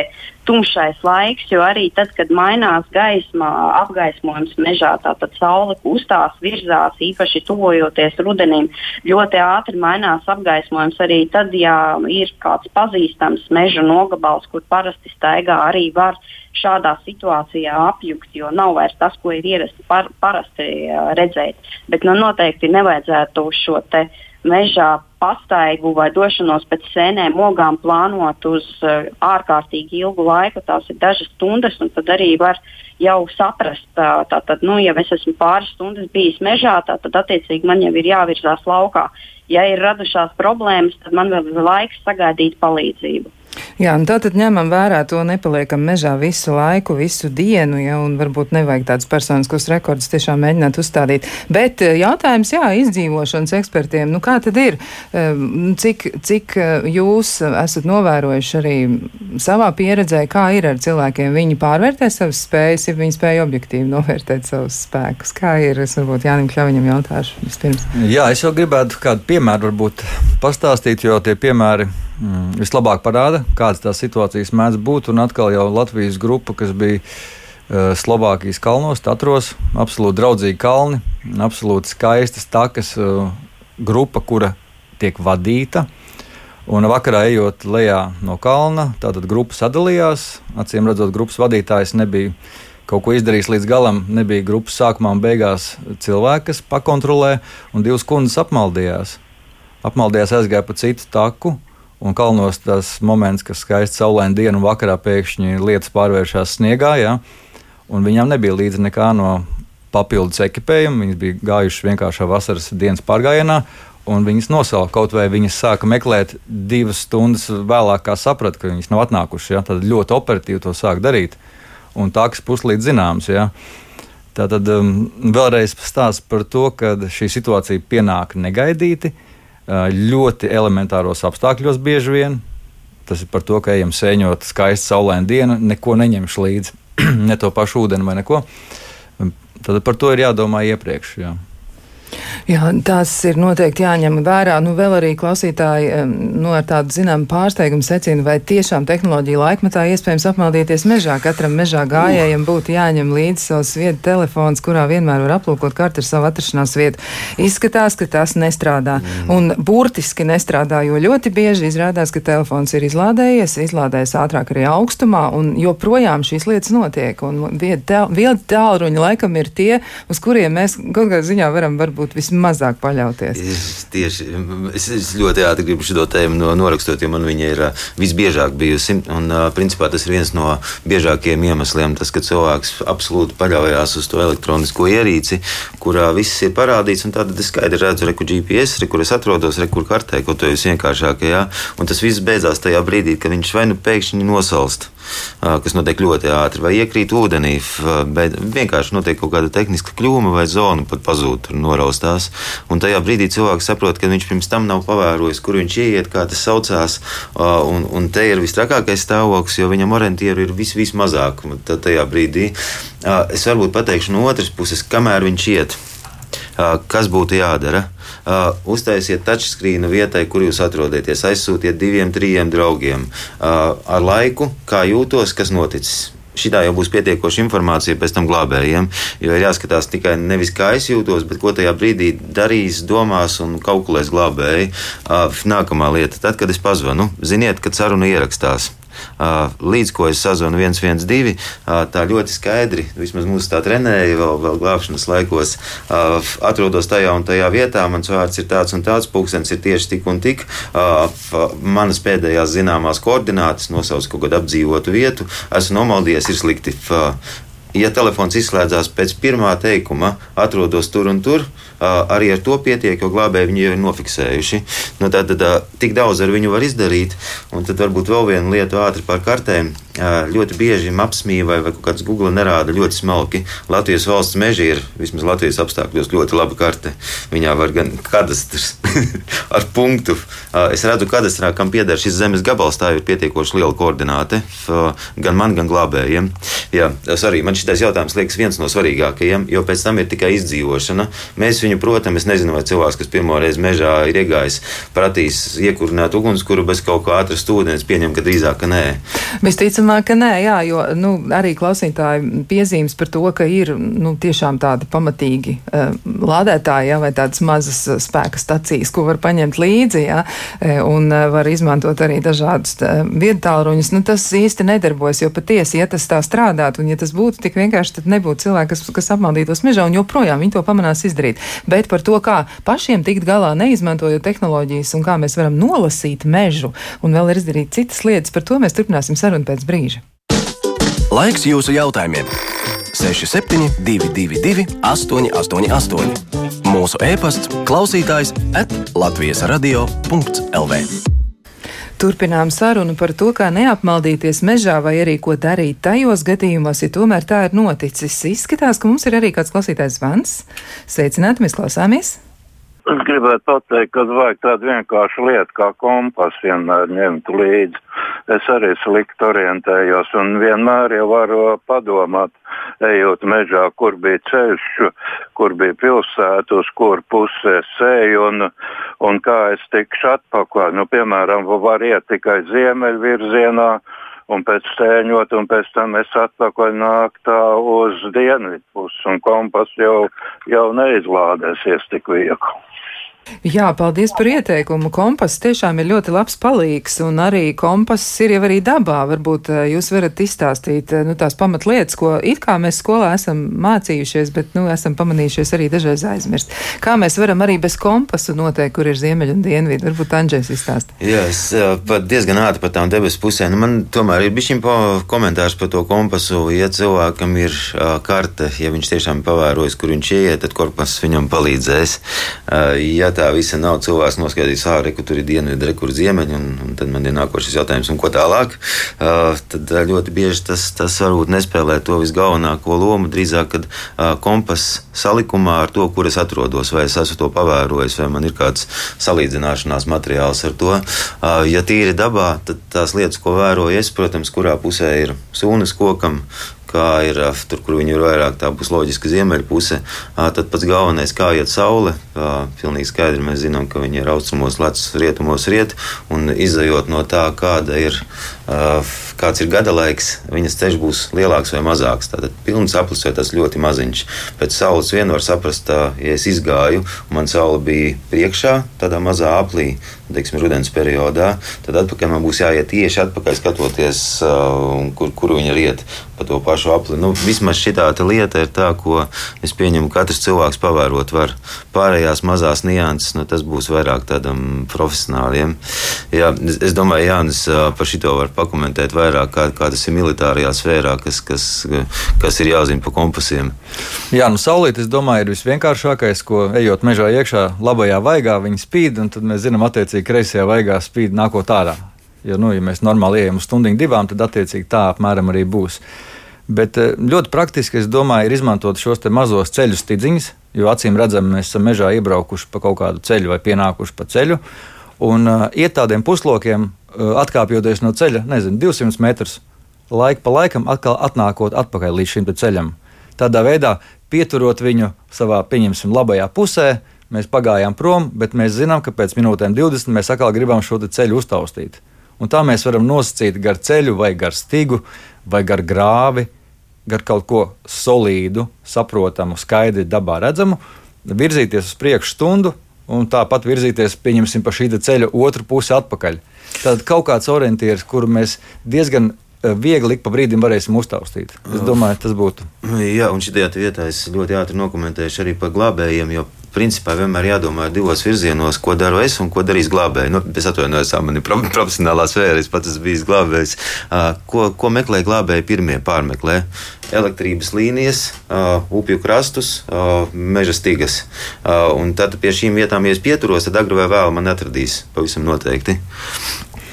tumšais laiks, jo arī tad, kad mainās gaisma, apgaismojums mežā, tātad saule kustās, virzās, īpaši tuvojoties rudenim, ļoti ātri mainās apgaismojums. Arī tad, ja ir kāds pazīstams meža nogabals, kur parasti staigā, arī var šādā situācijā apjukt, jo nav vairs tas, ko ir ierasti par, parasti uh, redzēt. Bet nu, noteikti nevajadzētu šo te mežā pastaigu vai došanos pēc sēnēm, ogām plānot uz uh, ārkārtīgi ilgu laiku. Tās ir dažas stundas, un tad arī var jau saprast, uh, tātad, nu, ja es esmu pāris stundas bijis mežā, tad attiecīgi man jau ir jāvirzās laukā. Ja ir radušās problēmas, tad man vēl ir laiks sagaidīt palīdzību. Jā, un tātad ņemam vērā to nepaliekam mežā visu laiku, visu dienu, ja, un varbūt nevajag tādus personiskus rekordus tiešām mēģināt uzstādīt. Bet eh, jautājums, jā, izdzīvošanas ekspertiem, nu kā tad ir, ehm, cik, cik eh, jūs esat novērojuši arī savā pieredzē, kā ir ar cilvēkiem, viņi pārvērtē savas spējas, ja viņi spēja objektīvi novērtēt savus spēkus. Kā ir, es varbūt Jānim Kļaviņam jautāšu vispirms. Jā, es jau gribētu kādu piemēru varbūt pastāstīt, jo tie piemēri mm, vislabāk parāda, kādas tās situācijas mēdz būt. Un atkal jau Latvijas grupa, kas bija uh, Slovākijas kalnos, Tatros, absolūti draudzīgi kalni, absolūti skaistas takas, uh, grupa, kura tiek vadīta. Un vakarā ejot lejā no kalna, tātad grupa sadalījās. Acīm redzot, grupas vadītājs nebija kaut ko izdarījis līdz galam. Nebija grupas sākumā un beigās cilvēki, kas pakontrolē, un divas kundzes apmaldījās. Apmaldījās, aizgāja pa citu taku, Un kalnos tas moments, kad skaisti saulaina diena un vakarā pēkšņi lietas pārvēršas sniegā, ja, un viņām nebija līdzi nekā no papildus ekipējuma. Viņas bija gājušas vienkāršā vasaras dienas pārgājienā, un viņas nosauca kaut vai viņas sāka meklēt divas stundas vēlāk, kā saprata, ka viņas nav atnākušas. Ja, tad ļoti operatīvi to sāk darīt. un tāks puslīdz zināms. Ja. Tātad um, vēlreiz stāsts par to, ka šī situācija pienāk negaidīti, uh, ļoti elementāros apstākļos bieži vien. Tas ir par to, ka ejam sēņot skaistu saulainu dienu, neko neņemšu līdzi, *clears throat* ne to pašu ūdeni vai neko. Tad par to ir jādomā iepriekš. Jā. Jā, tās ir noteikti jāņem vērā. Nu, vēl arī klausītāji nu, ar tādu zināmu pārsteigumu secina, vai tiešām tehnoloģija laikmetā iespējams apmaldīties mežā. Katram mežā gājējam būtu jāņem līdzi savs vietu telefons, kurā vienmēr var aplūkot kartu ar savu atrašanās vietu. Izskatās, ka tas nestrādā. Mm. Un burtiski nestrādā, jo ļoti bieži izrādās, ka telefons ir izlādējies, izlādējies ātrāk arī augstumā, un joprojām šīs lietas notiek. Un viedi tālruņi laikam ir tie, uz kuriem mēs kaut kādā ziņā varam varbūt vismaz mazāk paļauties. Es, tieši, es, es ļoti ātri gribu šo tēmu no, norakstot, jo man viņa ir visbiežāk bijusi. Un, principā, tas ir viens no biežākajiem iemesliem, tas, ka cilvēks absolūti paļaujas uz to elektronisko ierīci, kurā viss ir parādīts. Tad es skaidri redzu, re, kur GPS, re, kur es atrodos, re, kur kartē, ko to jūs vienkāršākajā. Un tas viss beidzās tajā brīdī, kad viņš vai nu pēkšņi nosalst kas notiek ļoti ātri, vai iekrīt ūdenī, bet vienkārši notiek kaut kāda tehniska kļūme vai zona pat pazūd, noraustās. Un tajā brīdī cilvēks saprot, ka viņš pirms tam nav pavērojis, kur viņš ieiet, kā tas saucās. Un, un te ir vistrakākais stāvoklis, jo viņam orientieru ir vis, vismazāk. Tajā brīdī es varbūt pateikšu no otras puses, kamēr viņš iet, kas būtu jādara uztaisiet touchscreenu vietai, kur jūs atrodaties. Aizsūtiet diviem, trim draugiem. Ar laiku, kā jūtos, kas noticis. Šitā jau būs pietiekoša informācija pēc tam glābējiem, jo ir jāskatās tikai nevis kā es jūtos, bet ko tajā brīdī darīs, domās un kalkulēs glābēji. Nākamā lieta, tad, kad es pazvanu, ziniet, kad saruna ierakstās līdz ko es sazvanu 112, tā ļoti skaidri, vismaz mūsu tā trenēja vēl, vēl glābšanas laikos, atrodos tajā un tajā vietā, mans vārds ir tāds un tāds, pulkstenis ir tieši tik un tik, manas pēdējās zināmās koordinātas, nosauc kaut kādu apdzīvotu vietu, esmu nomaldījies, ir slikti. Ja telefons izslēdzās pēc pirmā teikuma, atrodos tur un tur, arī ar to pietiek, jo glābēji viņu jau ir nofiksējuši. Nu, tad, tad tik daudz ar viņu var izdarīt, un tad varbūt vēl viena lieta ātri par kartēm ļoti bieži apsmīja vai, vai kaut kāds Google nerāda ļoti smalki. Latvijas valsts meža ir vismaz Latvijas apstākļos ļoti laba karte. Viņā var gan kadastrs *laughs* ar punktu. Es redzu, kadastrā, kam pieder šis zemes gabals, tā ir pietiekoši liela koordināte gan man, gan glābējiem. Jā, arī man šis jautājums liekas viens no svarīgākajiem, jo pēc tam ir tikai izdzīvošana. Mēs viņu, protams, es nezinu, vai cilvēks, kas pirmo reizi mežā ir iegājis, pratīs iekurināt ugunskura bez kaut kā atrast ūdeni, pieņem, ka drīzāk ka nē. Visticamāk, ka nē, jā, jo nu, arī klausītāji piezīmes par to, ka ir nu, tiešām tādi pamatīgi uh, lādētāji, jā, vai tādas mazas uh, spēka stacijas, ko var paņemt līdzi, jā, eh, un uh, var izmantot arī dažādus uh, viedtālruņus. Nu, tas īsti nedarbojas, jo patiesi, ja tas tā strādātu, un ja tas būtu tik vienkārši, tad nebūtu cilvēki, kas, kas apmaldītos mežā, un joprojām viņi to pamanās izdarīt. Bet par to, kā pašiem tikt galā, neizmantojot tehnoloģijas, un kā mēs varam nolasīt mežu, un vēl izdarīt citas lietas, par to mēs turpināsim sarunu pēc brīža. Laiks jūsu jautājumiem! 6722, 888, mūsu e-pasts, klausītājs at Latvijas radio.lv. Turpinām sarunu par to, kā neapmaldīties mežā vai arī ko darīt tajos gadījumos, ja tomēr tā ir noticis. Izskatās, ka mums ir arī kāds klausītājs zvans. Sveicināti, mēs klausāmies! Es gribētu pateikt, ka vajag tādu vienkāršu lietu kā kompasu vienmēr ņemt līdzi. Es arī slikti orientējos un vienmēr jau varu padomāt, ejot mežā, kur bija ceļš, kur bija pilsēta, uz kur pusē sēju un, un kā es tikšu atpakaļ. Nu, piemēram, var iet tikai ziemeļvirzienā un pēc sēņot, un pēc tam es atpakaļ nāku tā uz dienvidu pusi, un kompas jau, jau neizlādēsies tik viegli. Jā, paldies par ieteikumu. Kompass tiešām ir ļoti labs palīgs, un arī kompass ir jau arī dabā. Varbūt eh, jūs varat izstāstīt eh, nu, tās pamatlietas, ko it kā mēs skolā esam mācījušies, bet nu, esam pamanījušies arī dažreiz aizmirst. Kā mēs varam arī bez kompasa noteikt, kur ir ziemeļi un dienvidi? Varbūt Andrzejs izstāst. Jā, es eh, pat diezgan ātri par tām debesu pusēm. Nu, man tomēr ir bijis komentārs par to kompasu. Ja cilvēkam ir karte, ja viņš tiešām pavērojis, kur viņš ieiet, tad kompass viņam palīdzēs. Ja tā visa nav cilvēks noskaidrojis, ah, re, tur ir dienvidi, re, kur ziemeļi, un, un tad man ir nākošais jautājums, un ko tālāk. Uh, tad ļoti bieži tas, tas varbūt nespēlē to visgalvenāko lomu, drīzāk, kad uh, kompas salikumā ar to, kur es atrodos, vai es esmu to pavērojis, vai man ir kāds salīdzināšanās materiāls ar to. Uh, ja tīri dabā, tad tās lietas, ko vēroju es, protams, kurā pusē ir sūnas kokam, kā ir tur, kur viņi ir vairāk tā būs loģiska ziemeļpuse. Tad pats galvenais, kā iet saule. Pilnīgi skaidri mēs zinām, ka viņi ir austrumos, lecas, rietumos, riet. Un izējot no tā, kāda ir, kāds ir gada laiks, viņas ceļš būs lielāks vai mazāks. Tātad pilns aplis vai tas ļoti maziņš. Pēc saules vien var saprast, ja es izgāju, un man saule bija priekšā, tādā mazā aplī, teiksim, rudens periodā, tad atpakaļ man būs jāiet tieši atpakaļ, skatoties, kur, kur viņa riet pa to pašu apli. Nu, vismaz šī lieta ir tā, ko es pieņemu, ka katrs cilvēks pavērot var. Pārējās mazās nianses, nu, tas būs vairāk tādam profesionāliem. Jā, es, es domāju, Jānis par šito var pakomentēt vairāk, kā, kā tas ir militārajā sfērā, kas, kas, kas ir jāzina pa kompasiem. Jā, nu saulīt, es domāju, ir visvienkāršākais, ko ejot mežā iekšā, labajā vaigā viņi spīd, un tad mēs zinām, attiecīgi kreisajā vaigā spīd nākot ārā. Jo, nu, ja mēs normāli ejam uz stundu, divām, tad attiecīgi tā apmēram arī būs. Bet eh, ļoti praktiski, es domāju, ir izmantot šos mazos ceļu stidziņus, jo acīm redzam, mēs esam mežā iebraukuši pa kaut kādu ceļu vai pienākuši pa ceļu. Un uh, iet tādiem puslokiem, uh, atkāpjoties no ceļa, nezinu, 200 metrus, laika pa laikam atkal atnākot atpakaļ līdz šim ceļam. Tādā veidā, pieturot viņu savā, pieņemsim, labajā pusē, mēs pagājām prom, bet mēs zinām, ka pēc minūtēm 20 mēs atkal gribam šo ceļu uztaustīt. Un tā mēs varam nosacīt gar ceļu, vai gar stigu, vai gar grāvi, gar kaut ko solīdu, saprotamu, skaidri dabā redzamu, virzīties uz priekšu stundu un tāpat virzīties, pieņemsim, pa šī ceļa otru pusi atpakaļ. Tad kaut kāds orientieris, kuru mēs diezgan eh, viegli ik pa brīdim varēsim uztaustīt. Es domāju, tas būtu. Jā, un šajā vietā es ļoti ātri nokomentēšu arī par glābējiem, jo principā vienmēr jādomā divos virzienos, ko daru es un ko darīs glābēji. Nu, es atvainojos, man ir *laughs* profesionālā sfēra, es pats esmu bijis glābējs. Ko, ko meklē glābēji pirmie pārmeklē? Elektrības līnijas, upju krastus, meža stigas. Un tad pie šīm vietām, ja es pieturos, tad agri vai vēl man atradīs pavisam noteikti.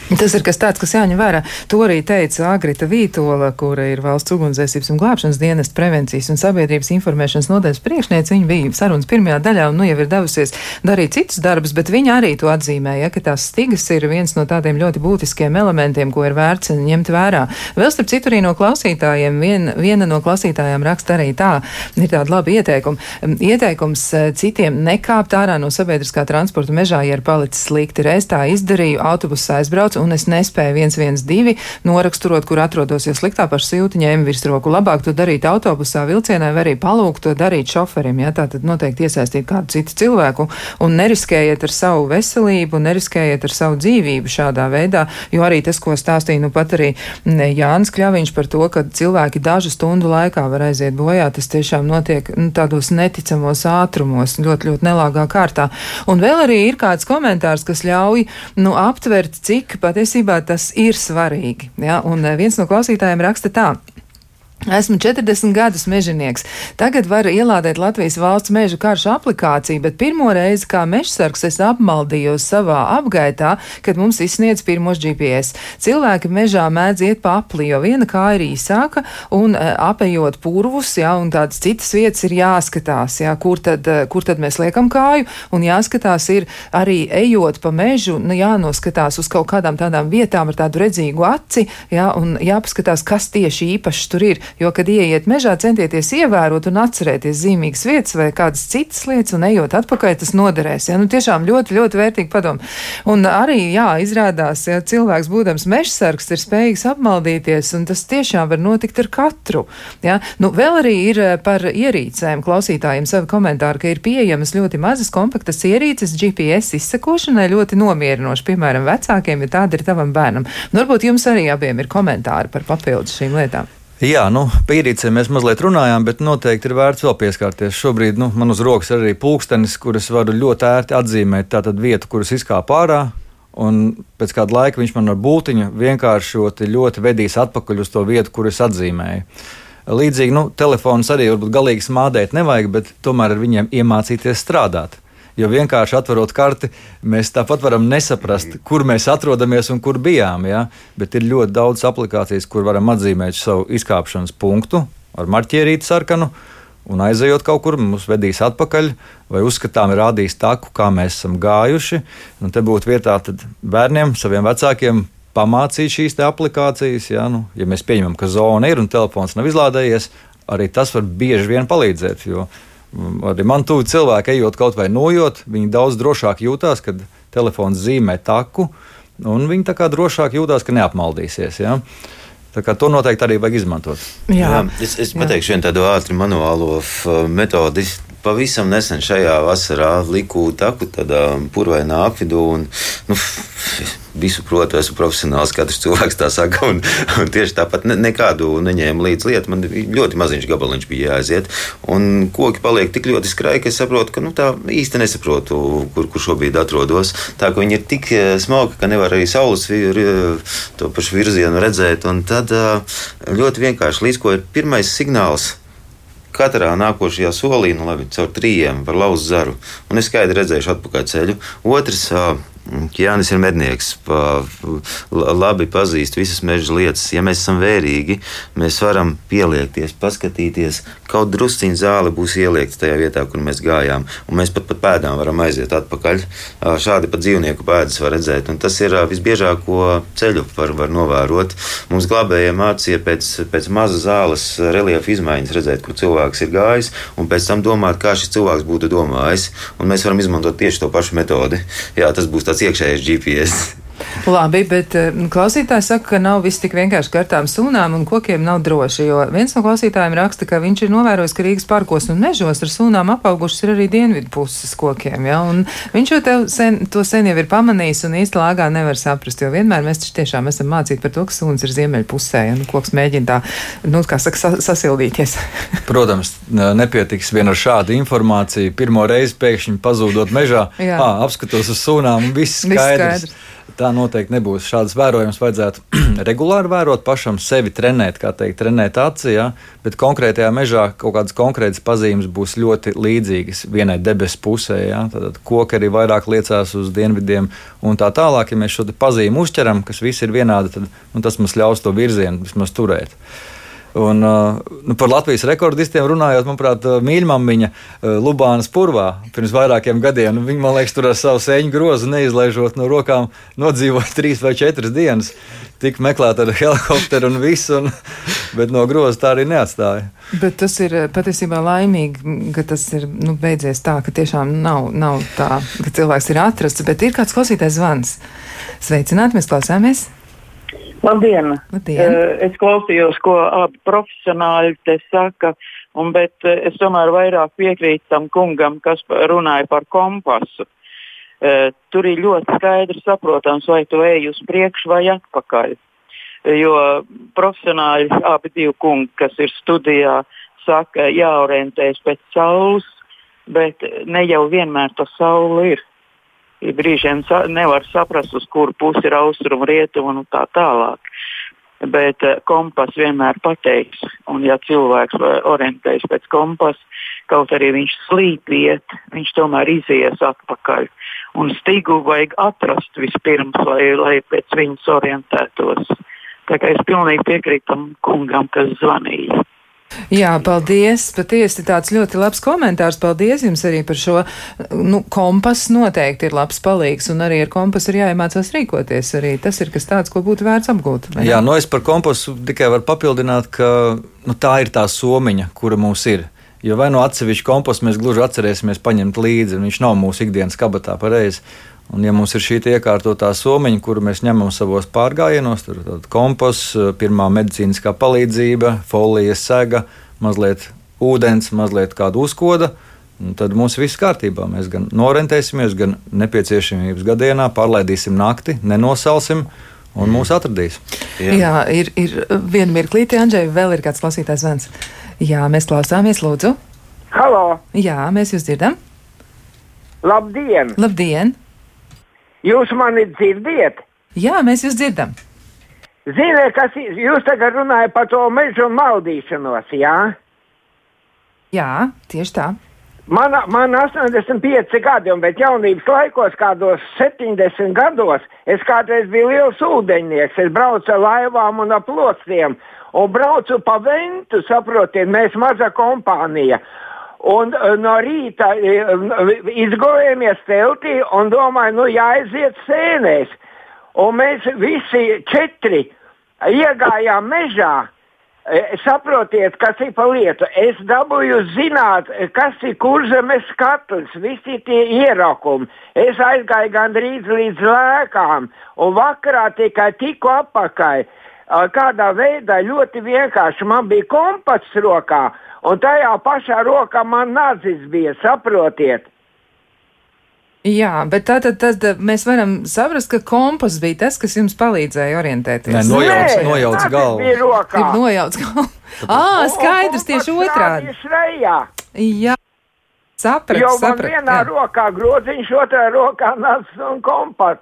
Tas ir kas tāds, kas jāņem vērā. To arī teica Agrita Vītola, kura ir valsts ugunsdzēsības un glābšanas dienas prevencijas un sabiedrības informēšanas nodaļas priekšniece. Viņa bija sarunas pirmajā daļā un nu jau ir devusies darīt citus darbus, bet viņa arī to atzīmēja, ka tās stigas ir viens no tādiem ļoti būtiskiem elementiem, ko ir vērts ņemt vērā. Vēl starp citu arī no klausītājiem, vien, viena no klausītājām raksta arī tā, ir tāda laba ieteikuma. Ieteikums eh, citiem nekāpt ārā no sabiedriskā transporta mežā, ja ir palicis slikti. Reiz tā izdarīju, autobuss aizbrauc un es nespēju 112 noraksturot, kur atrodos, jo sliktā paša silti ņēma virsroku. Labāk to darīt autobusā, vilcienā vai arī palūgt to darīt šoferim. Ja? Tā tad noteikti iesaistīt kādu citu cilvēku un neriskējiet ar savu veselību, neriskējiet ar savu dzīvību šādā veidā, jo arī tas, ko stāstīja nu pat arī Jānis Kļaviņš par to, ka cilvēki dažu stundu laikā var aiziet bojā, tas tiešām notiek nu, tādos neticamos ātrumos, ļoti, ļoti nelāgā kārtā. Un vēl arī ir kāds komentārs, kas ļauj nu, aptvert, cik patiesībā tas ir svarīgi. Ja? Un eh, viens no klausītājiem raksta tā. Esmu 40 gadus mežonieks. Tagad varu ielādēt Latvijas valsts meža karšu aplikāciju, bet pirmo reizi kā mežsargs es apmaldījos savā apgaitā, kad mums izsniedz pirmos GPS. Cilvēki mežā mēdz iet pa apli, jo viena kāja ir īsāka un uh, apējot purvus, jā, un tādas citas vietas ir jāskatās, jā, kur tad, uh, kur tad mēs liekam kāju, un jāskatās ir arī ejot pa mežu, nu, jānoskatās uz kaut kādām tādām vietām ar tādu redzīgu aci, jā, un jāpaskatās, kas tieši īpaši tur ir. Jo, kad ieiet mežā, centieties ievērot un atcerēties zīmīgas vietas vai kādas citas lietas, un ejot atpakaļ, tas noderēs. Ja? Nu, tiešām ļoti, ļoti vērtīgi padomu. Un arī, jā, izrādās, ja cilvēks būdams mežsargs ir spējīgs apmaldīties, un tas tiešām var notikt ar katru. Ja? Nu, vēl arī ir eh, par ierīcēm klausītājiem savi komentāri, ka ir pieejamas ļoti mazas kompaktas ierīces GPS izsekošanai ļoti nomierinoši, piemēram, vecākiem, ja tāda ir tavam bērnam. Nu, varbūt jums arī abiem ir komentāri par papildus šīm lietām. Jā, nu, pierīcē mēs mazliet runājām, bet noteikti ir vērts vēl pieskarties. Šobrīd nu, man uz rokas ir arī pulkstenis, kuras varu ļoti ērti atzīmēt. Tā tad vieta, kuras izkāpa ārā, un pēc kāda laika viņš man ar būtiņu vienkāršoti ļoti vedīs atpakaļ uz to vietu, kur es atzīmēju. Līdzīgi, nu, telefons arī varbūt galīgi smādēt nevajag, bet tomēr ar viņiem iemācīties strādāt. Jo vienkārši atverot karti, mēs tāpat varam nesaprast, kur mēs atrodamies un kur bijām. Ja? Bet ir ļoti daudz aplikācijas, kur varam atzīmēt savu izkāpšanas punktu ar marķierīti sarkanu. Un aizejot kaut kur, mums vedīs atpakaļ, vai uzskatām, ir rādījis taku, kā mēs esam gājuši. Un te būtu vietā bērniem, saviem vecākiem pamācīt šīs aplikācijas. Ja, nu, ja mēs pieņemam, ka zona ir un telefons nav izlādējies, arī tas var bieži vien palīdzēt. Jo arī man tuvu cilvēki, ejot kaut vai nojot, viņi daudz drošāk jūtās, kad telefons zīmē taku, un viņi tā kā drošāk jūtās, ka neapmaldīsies. Ja. Tā kā to noteikti arī vajag izmantot. Jā, Jā es, es pateikšu vienu tādu ātru manuālo metodi. Pavisam nesen šajā vasarā liku taku tādā purvainā apvidū. Un, nu, visu protu, esmu profesionāls, katrs cilvēks tā saka. Un, un tieši tāpat ne, nekādu neņēmu līdzi lietu. Man ļoti maziņš gabaliņš bija jāaiziet. Un koki paliek tik ļoti skraji, ka es saprotu, ka nu, tā īsti nesaprotu, kur, kur šobrīd atrodos. Tā ka viņi ir tik eh, smalki, ka nevar arī saules vir, to pašu virzienu redzēt. Un tad eh, ļoti vienkārši līdz ko ir pirmais signāls katrā nākošajā solī, nu labi, caur trījiem var lauzt zaru. Un es skaidri redzēšu atpakaļ ceļu. Otrs, Jānis ir mednieks, labi pazīst visas meža lietas. Ja mēs esam vērīgi, mēs varam pieliekties, paskatīties. Kaut drusciņā zāle būs ieliekta tajā vietā, kur mēs gājām, un mēs pat pa pēdām varam aiziet atpakaļ. Šādi pat dzīvnieku pēdas var redzēt, un tas ir visbiežāko ceļu var, var novērot. Mums glābējiem mācīja pēc, pēc maza zāles reliefa izmaiņas redzēt, kur cilvēks ir gājis, un pēc tam domāt, kā šis cilvēks būtu domājis. Un mēs varam izmantot tieši to pašu metodi. Jā, tas būs tāds iekšējais GPS. Labi, bet eh, klausītājs saka, ka nav viss tik vienkārši kartām sūnām un kokiem nav droši, jo viens no klausītājiem raksta, ka viņš ir novērojis, ka Rīgas parkos un mežos ar sūnām apaugušas ir arī dienvidu puses kokiem, ja, un viņš jau sen, to sen jau ir pamanījis un īsti lāgā nevar saprast, jo vienmēr mēs tiešām esam mācīti par to, ka sūns ir ziemeļu pusē, ja, nu, koks mēģina tā, nu, kā saka, sa sasildīties. *laughs* Protams, nepietiks vien ar šādu informāciju. Pirmo reizi pēkšņi pazūdot mežā, à, apskatos uz sūnām un viss skaidrs. Viss skaidrs. Tā noteikti nebūs. Šādas vērojumus vajadzētu *clears throat* regulāri vērot, pašam sevi trenēt, kā teikt, trenēt acī, ja? bet konkrētajā mežā kaut kādas konkrētas pazīmes būs ļoti līdzīgas vienai debesu pusē. Ja? Tad koki arī vairāk liecās uz dienvidiem un tā tālāk. Ja mēs šo pazīmi uzķeram, kas visi ir vienādi, tad nu, tas mums ļaus to virzienu vismaz turēt. Un, uh, nu, par Latvijas rekordistiem runājot, manuprāt, uh, mīļmamiņa uh, Lubānas purvā pirms vairākiem gadiem. Nu, viņa, man liekas, tur ar savu sēņu grozu neizlaižot no rokām, nodzīvoja trīs vai četras dienas. Tik meklēta ar helikopteru un visu, un, bet no groza tā arī neatstāja. Bet tas ir patiesībā laimīgi, ka tas ir nu, beidzies tā, ka tiešām nav, nav tā, ka cilvēks ir atrasts, bet ir kāds klausītājs zvans. Sveicināti, mēs klausāmies! Labdien! Labdien. Es klausījos, ko abi profesionāļi te saka, un, bet es tomēr vairāk piekrītu tam kungam, kas runāja par kompasu. Tur ir ļoti skaidri saprotams, vai tu ej uz priekšu vai atpakaļ. Jo profesionāļi, abi divi kungi, kas ir studijā, saka, jāorientējas pēc saules, bet ne jau vienmēr tā saule ir brīžiem nevar saprast, uz kuru pusi ir austrumu, rietumu un tā tālāk. Bet uh, kompas vienmēr pateiks, un ja cilvēks orientējas pēc kompasa, kaut arī viņš slīd iet, viņš tomēr izies atpakaļ. Un stigu vajag atrast vispirms, lai, lai pēc viņas orientētos. Tā kā es pilnīgi piekrītu tam kungam, kas zvanīja. Jā, paldies. Patiesi tāds ļoti labs komentārs. Paldies jums arī par šo. Nu, kompas noteikti ir labs palīgs, un arī ar kompasu ir jāiemācās rīkoties. Arī tas ir kas tāds, ko būtu vērts apgūt. Jā, nu es par kompasu tikai varu papildināt, ka nu, tā ir tā somiņa, kura mums ir. Jo vai no atsevišķa komposta mēs gluži atcerēsimies paņemt līdzi, un viņš nav mūsu ikdienas kabatā pareizi. Un, ja mums ir šī iekārtotā somiņa, kuru mēs ņemam savos pārgājienos, tad komposts, pirmā medicīniskā palīdzība, folijas sega, mazliet ūdens, mazliet kāda uzkoda. Tad mums viss kārtībā. Mēs gan norentēsimies, gan nepieciešamības gadienā pārlaidīsim nakti, nenosalsim un mūs atradīs. Jā, Jā ir, ir viena mirklīte, Andžēja, vēl ir kāds klausītājs zvans. Jā, mēs klausāmies, lūdzu. Halo! Jā, mēs jūs dzirdam. Labdien! Labdien! Jūs mani dzirdiet? Jā, mēs jūs dzirdam. Ziniet, kas jūs tagad runājat par to mežu maldīšanos, jā? Jā, tieši tā. Man, man 85 gadi, bet jaunības laikos, kādos 70 gados, es kādreiz biju liels ūdeņnieks. Es braucu ar laivām un ap plostiem, un braucu pa ventu, saprotiet, mēs maza kompānija. Un uh, no rīta uh, izgājāmies teltī un domāju, nu jāaiziet sēnēs. Un mēs visi četri iegājām mežā. E, Saprotiet, kas ir pa lietu. Es dabūju zināt, kas ir kurzemes katls, visi tie ierakumi. Es aizgāju gandrīz līdz lēkām, un vakarā tikai tiku apakai. Kādā veidā ļoti vienkārši man bija kompass rokā, un tajā pašā rokā man nācis bija, saprotiet. Jā, bet tātad tad mēs varam saprast, ka kompas bija tas, kas jums palīdzēja orientēties. Nē, nojauc, Nē, nojauc galvu. bija rokā. Ir nojauts galvu. Ā, skaidrs, tieši otrādi. Jā, saprat, Jo man saprat. vienā jā. rokā groziņš, otrā rokā nācis un kompas.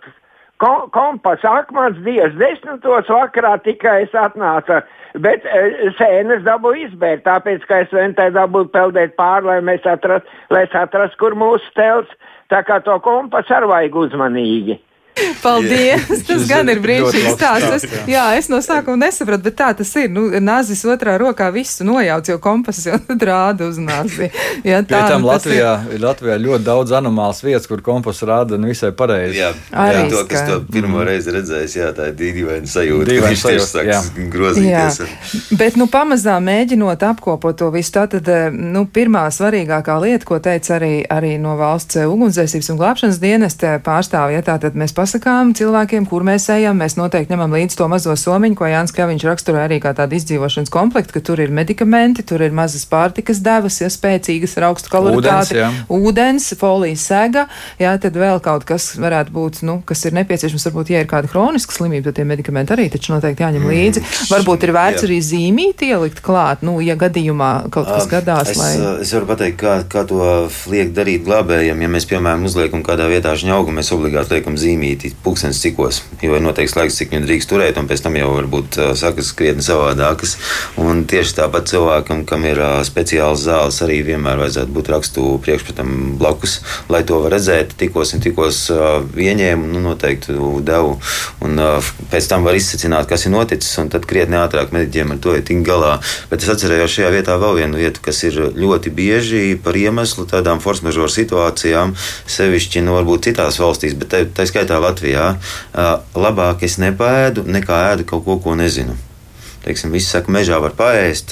Kom, kompas akmens dievs desmitos vakarā tikai es atnācu. Bet e, sēnes dabūju izbērt, tāpēc, ka es ventē dabūju peldēt pāri, lai mēs atrastu, atrastu, kur mūsu telts. Tā kā to kompasu ar vajag uzmanīgi. *laughs* Paldies! Tas Šis gan ir brīnišķīgs stāsts. Es, jā, es no sākuma nesapratu, bet tā tas ir. Nu, nāzis otrā rokā visu nojauc, jo kompass jau tad *laughs* rāda uz nāzi. Jā, tam nu, tas ir. Latvijā ir Latvijā ļoti daudz anomālas vietas, kur komposts rāda nevisai pareizi. Jā, Arī jā, to, kas to pirmo reizi redzējis, jā, tā ir dīvaina sajūta. Dīvaina sajūta, jā. sāks grozīties. Jā, bet nu, pamazām mēģinot apkopot to visu, tātad eh, nu, pirmā svarīgākā lieta, ko teica arī, arī no valsts eh, ugunsdzēsības un glābšanas dienesta pārstāvja, ja tātad mēs pasakām cilvēkiem, kur mēs ejam, mēs noteikti ņemam līdzi to mazo somiņu, ko Jānis Kaviņš raksturo arī kā tādu izdzīvošanas komplektu, ka tur ir medikamenti, tur ir mazas pārtikas devas, ja spēcīgas ar augstu kaloritāti, Ūdens, ūdens, folijas sega, jā, tad vēl kaut kas varētu būt, nu, kas ir nepieciešams, varbūt, ja ir kāda hroniska slimība, tad tie medikamenti arī taču noteikti jāņem līdzi. Varbūt ir vērts Jā. arī zīmīt ielikt klāt, nu, ja gadījumā kaut kas gadās, es, lai. es varu pateikt, kā, kā to liek darīt glābējiem. Ja mēs, piemēram, uzliekam kādā vietā žņaugu, mēs obligāti liekam zīmīti, pulkstenis cikos, jo ir noteikts laiks, cik viņu drīkst turēt, un pēc tam jau varbūt sakas krietni savādākas. Un tieši tāpat cilvēkam, kam ir speciāls zāles, arī vienmēr vajadzētu būt rakstu priekšpratam blakus, lai to var redzēt, tikos un tikos ieņēmu, nu, noteikti devu. Un pēc tam var izsacināt, kas ir noticis, un tad krietni ātrāk mediķiem ar to ir tik galā. Bet es atcerējos šajā vietā vēl vienu vietu, kas ir ļoti bieži par iemeslu tādām force majeure situācijām, sevišķi, nu, varbūt citās valstīs, bet tā skaitā Latvijā, labāk es nepēdu, nekā ēdu kaut ko, ko nezinu. Teiksim, visi saka, mežā var paēst.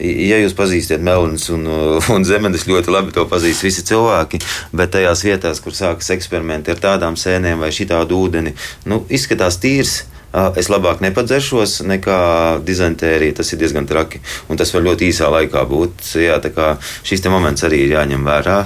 Ja jūs pazīstat melnus un, un zemenes, ļoti labi to pazīst visi cilvēki, bet tajās vietās, kur sākas eksperimenti ar tādām sēnēm vai šitādu ūdeni, nu, izskatās tīrs. Es labāk nepadzeršos nekā dizentērija. Tas ir diezgan traki. Un tas var ļoti īsā laikā būt. Jā, tā kā šis moments arī ir jāņem vērā.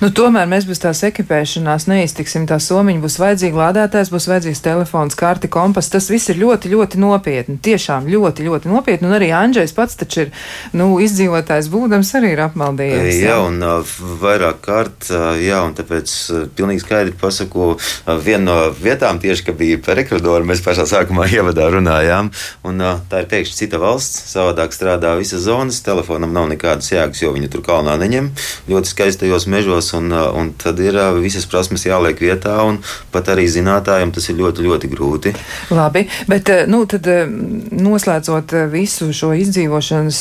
Nu, tomēr mēs bez tās ekipēšanās neiztiksim. Tā somiņa būs vajadzīga, lādētājs būs vajadzīgs telefons, karti, kompas. Tas viss ir ļoti, ļoti nopietni. Tiešām ļoti, ļoti nopietni. Un arī Andrzejs pats taču ir nu, izdzīvotājs būdams, arī ir apmaldījies. Jā, un uh, vairāk kārt, jā, un tāpēc pilnīgi skaidri pasaku, viena no vietām tieši, ka bija par Ekvadoru, mēs pašā sākumā *laughs* ievadā runājām, un tā ir pēkšņi cita valsts, savādāk strādā visas zonas, telefonam nav nekādas jēgas, jo viņi tur kalnā neņem ļoti skaistajos mežos, un, un tad ir visas prasmes jāliek vietā, un pat arī zinātājiem tas ir ļoti, ļoti grūti. Labi, bet nu, tad, noslēdzot visu šo izdzīvošanas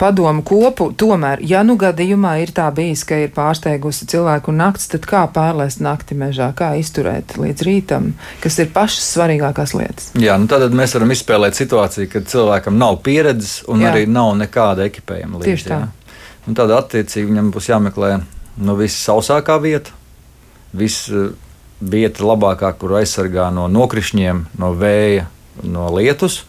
padomu kopu, tomēr, ja nu gadījumā ir tā bijis, ka ir pārsteigusi cilvēku nakts, tad kā pārlaist nakti mežā, kā izturēt līdz rītam, kas ir pašas svarīgākās lietas? Jā, nu tad mēs varam izspēlēt situāciju, kad cilvēkam nav pieredzes un Jā. Arī nav nekāda ekipējuma līdzi. Tieši tā. Un tad attiecīgi viņam būs jāmeklē nu, visausākā vieta, viss eh, vieta labākā, kur aizsargā no nokrišņiem, no vēja, no lietus.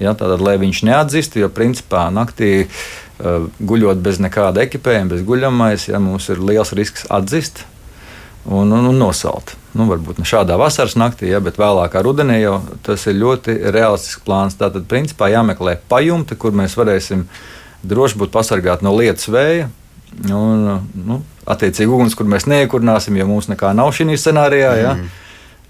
Ja, tātad, lai viņš neatzīst, jo principā naktī uh, guļot bez nekāda ekipējuma, bez guļamais, ja, mums ir liels risks atzist un, un, un nosalt. Nu, varbūt ne šādā vasaras naktī, ja, bet vēlākā rudenī jau tas ir ļoti realistisks plāns. Tātad, principā, jāmeklē pajumte, kur mēs varēsim droši būt pasargāti no lietus vēja. Un, nu, attiecīgi, uguns, kur mēs neiekurināsim, jo mums nekā nav šī scenārijā. Ja.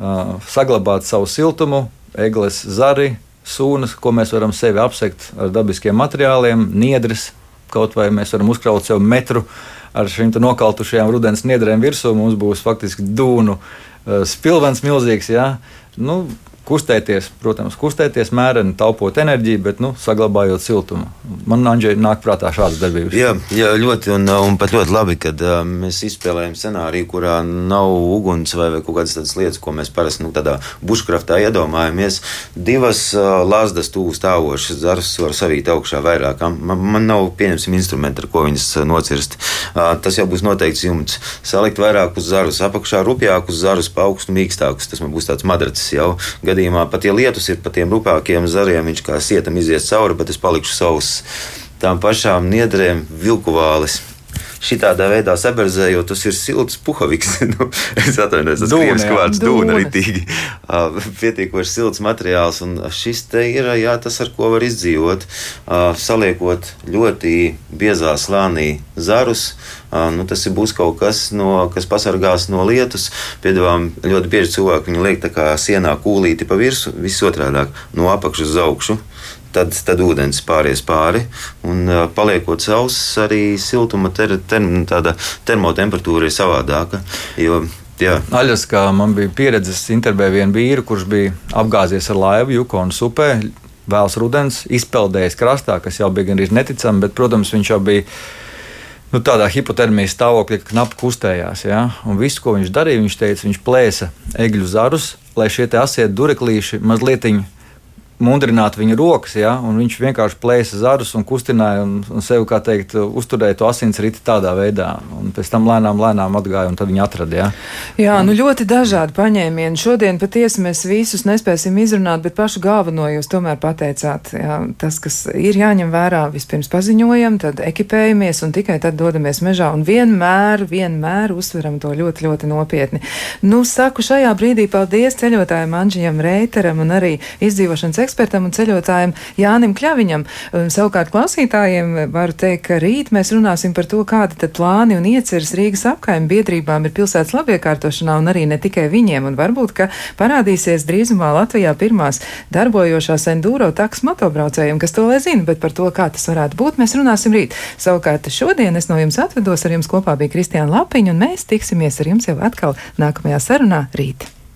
Uh, saglabāt savu siltumu, eglis, zari, sūnas, ko mēs varam sevi apsekt ar dabiskiem materiāliem, niedres. Kaut vai mēs varam uzkraut sev metru ar šīm nokautušajām rudens niedrēm virsū. Mums būs faktiski dūnu uh, spilvens milzīgs. Jā. Nu, kustēties, protams, kustēties mēreni, taupot enerģiju, bet nu, saglabājot siltumu. Man Andžēji nāk prātā šādas darbības. Jā, jā ļoti un, un pat ļoti labi, kad uh, mēs izspēlējam scenāriju, kurā nav uguns vai, vai kaut kādas tādas lietas, ko mēs parasti nu, tādā buškraftā iedomājamies. Divas uh, lāzdas tuvu stāvošas zarus var savīt augšā vairāk. Man, man nav pieņemsim instrumenti, ar ko viņas nocirst. Uh, tas jau būs noteikts jumts. Salikt vairāk uz zarus, apakšā rupjāk uz zarus, pa augstu mīkstākus. Tas man būs tāds madracis jau. Gadījumā gadījumā, pat ja lietus ir pa tiem rupākiem zariem, viņš kā sietam izies cauri, bet es palikšu savus tām pašām niedrēm, vilkuvālis šitādā veidā saberzējot, tas ir silts puhaviks. *laughs* nu, es atvainojos, tas krievisks vārds dūna, ritīgi. Uh, pietiekoši silts materiāls, un šis te ir, jā, tas, ar ko var izdzīvot, uh, saliekot ļoti biezā slānī zarus. Uh, nu, tas būs kaut kas, no, kas pasargās no lietus. Piedāvājam, ļoti bieži cilvēki viņu liek tā kā sienā kūlīti pa virsmu, viss otrādāk, no apakšas uz augšu tad, tad ūdens pāries pāri. Un, paliekot sauss, arī siltuma ter, ter, termotemperatūra ir savādāka. Jo, Jā. Aļaskā man bija pieredze, intervēja vienu vīru, kurš bija apgāzies ar laivu Jukonas upē. Vēls rudens, izpeldējis krastā, kas jau bija gandrīz neticami, bet, protams, viņš jau bija nu, tādā hipotermijas stāvoklī, ka knapi kustējās. Ja? Un viss, ko viņš darīja, viņš teica, viņš plēsa egļu zarus, lai šie asie dureklīši mazliet mundrināt viņa rokas, ja, un viņš vienkārši plēsa zarus un kustināja un, un sev, kā teikt, uzturēja to asinsriti tādā veidā. Un pēc tam lēnām, lēnām atgāja, un tad viņi atrada. Ja. Jā, un, nu ļoti dažādi paņēmieni. Šodien patiesi mēs visus nespēsim izrunāt, bet pašu galveno jūs tomēr pateicāt. Jā, tas, kas ir jāņem vērā, vispirms paziņojam, tad ekipējamies un tikai tad dodamies mežā un vienmēr, vienmēr uztveram to ļoti, ļoti nopietni. Nu, saku šajā brīdī paldies ceļotājiem Anģijam Reiteram un arī izdzīvošanas ekspertam ekspertam un ceļotājam Jānim Kļaviņam. Savukārt klausītājiem varu teikt, ka rīt mēs runāsim par to, kāda tad plāni un ieceras Rīgas apkaimē biedrībām ir pilsētas labiekārtošanā un arī ne tikai viņiem. Un varbūt, ka parādīsies drīzumā Latvijā pirmās darbojošās enduro taks motobraucējiem, kas to lai zina, bet par to, kā tas varētu būt, mēs runāsim rīt. Savukārt šodien es no jums atvedos, ar jums kopā bija Kristiāna Lapiņa, un mēs tiksimies ar jums jau atkal nākamajā sarunā rīt.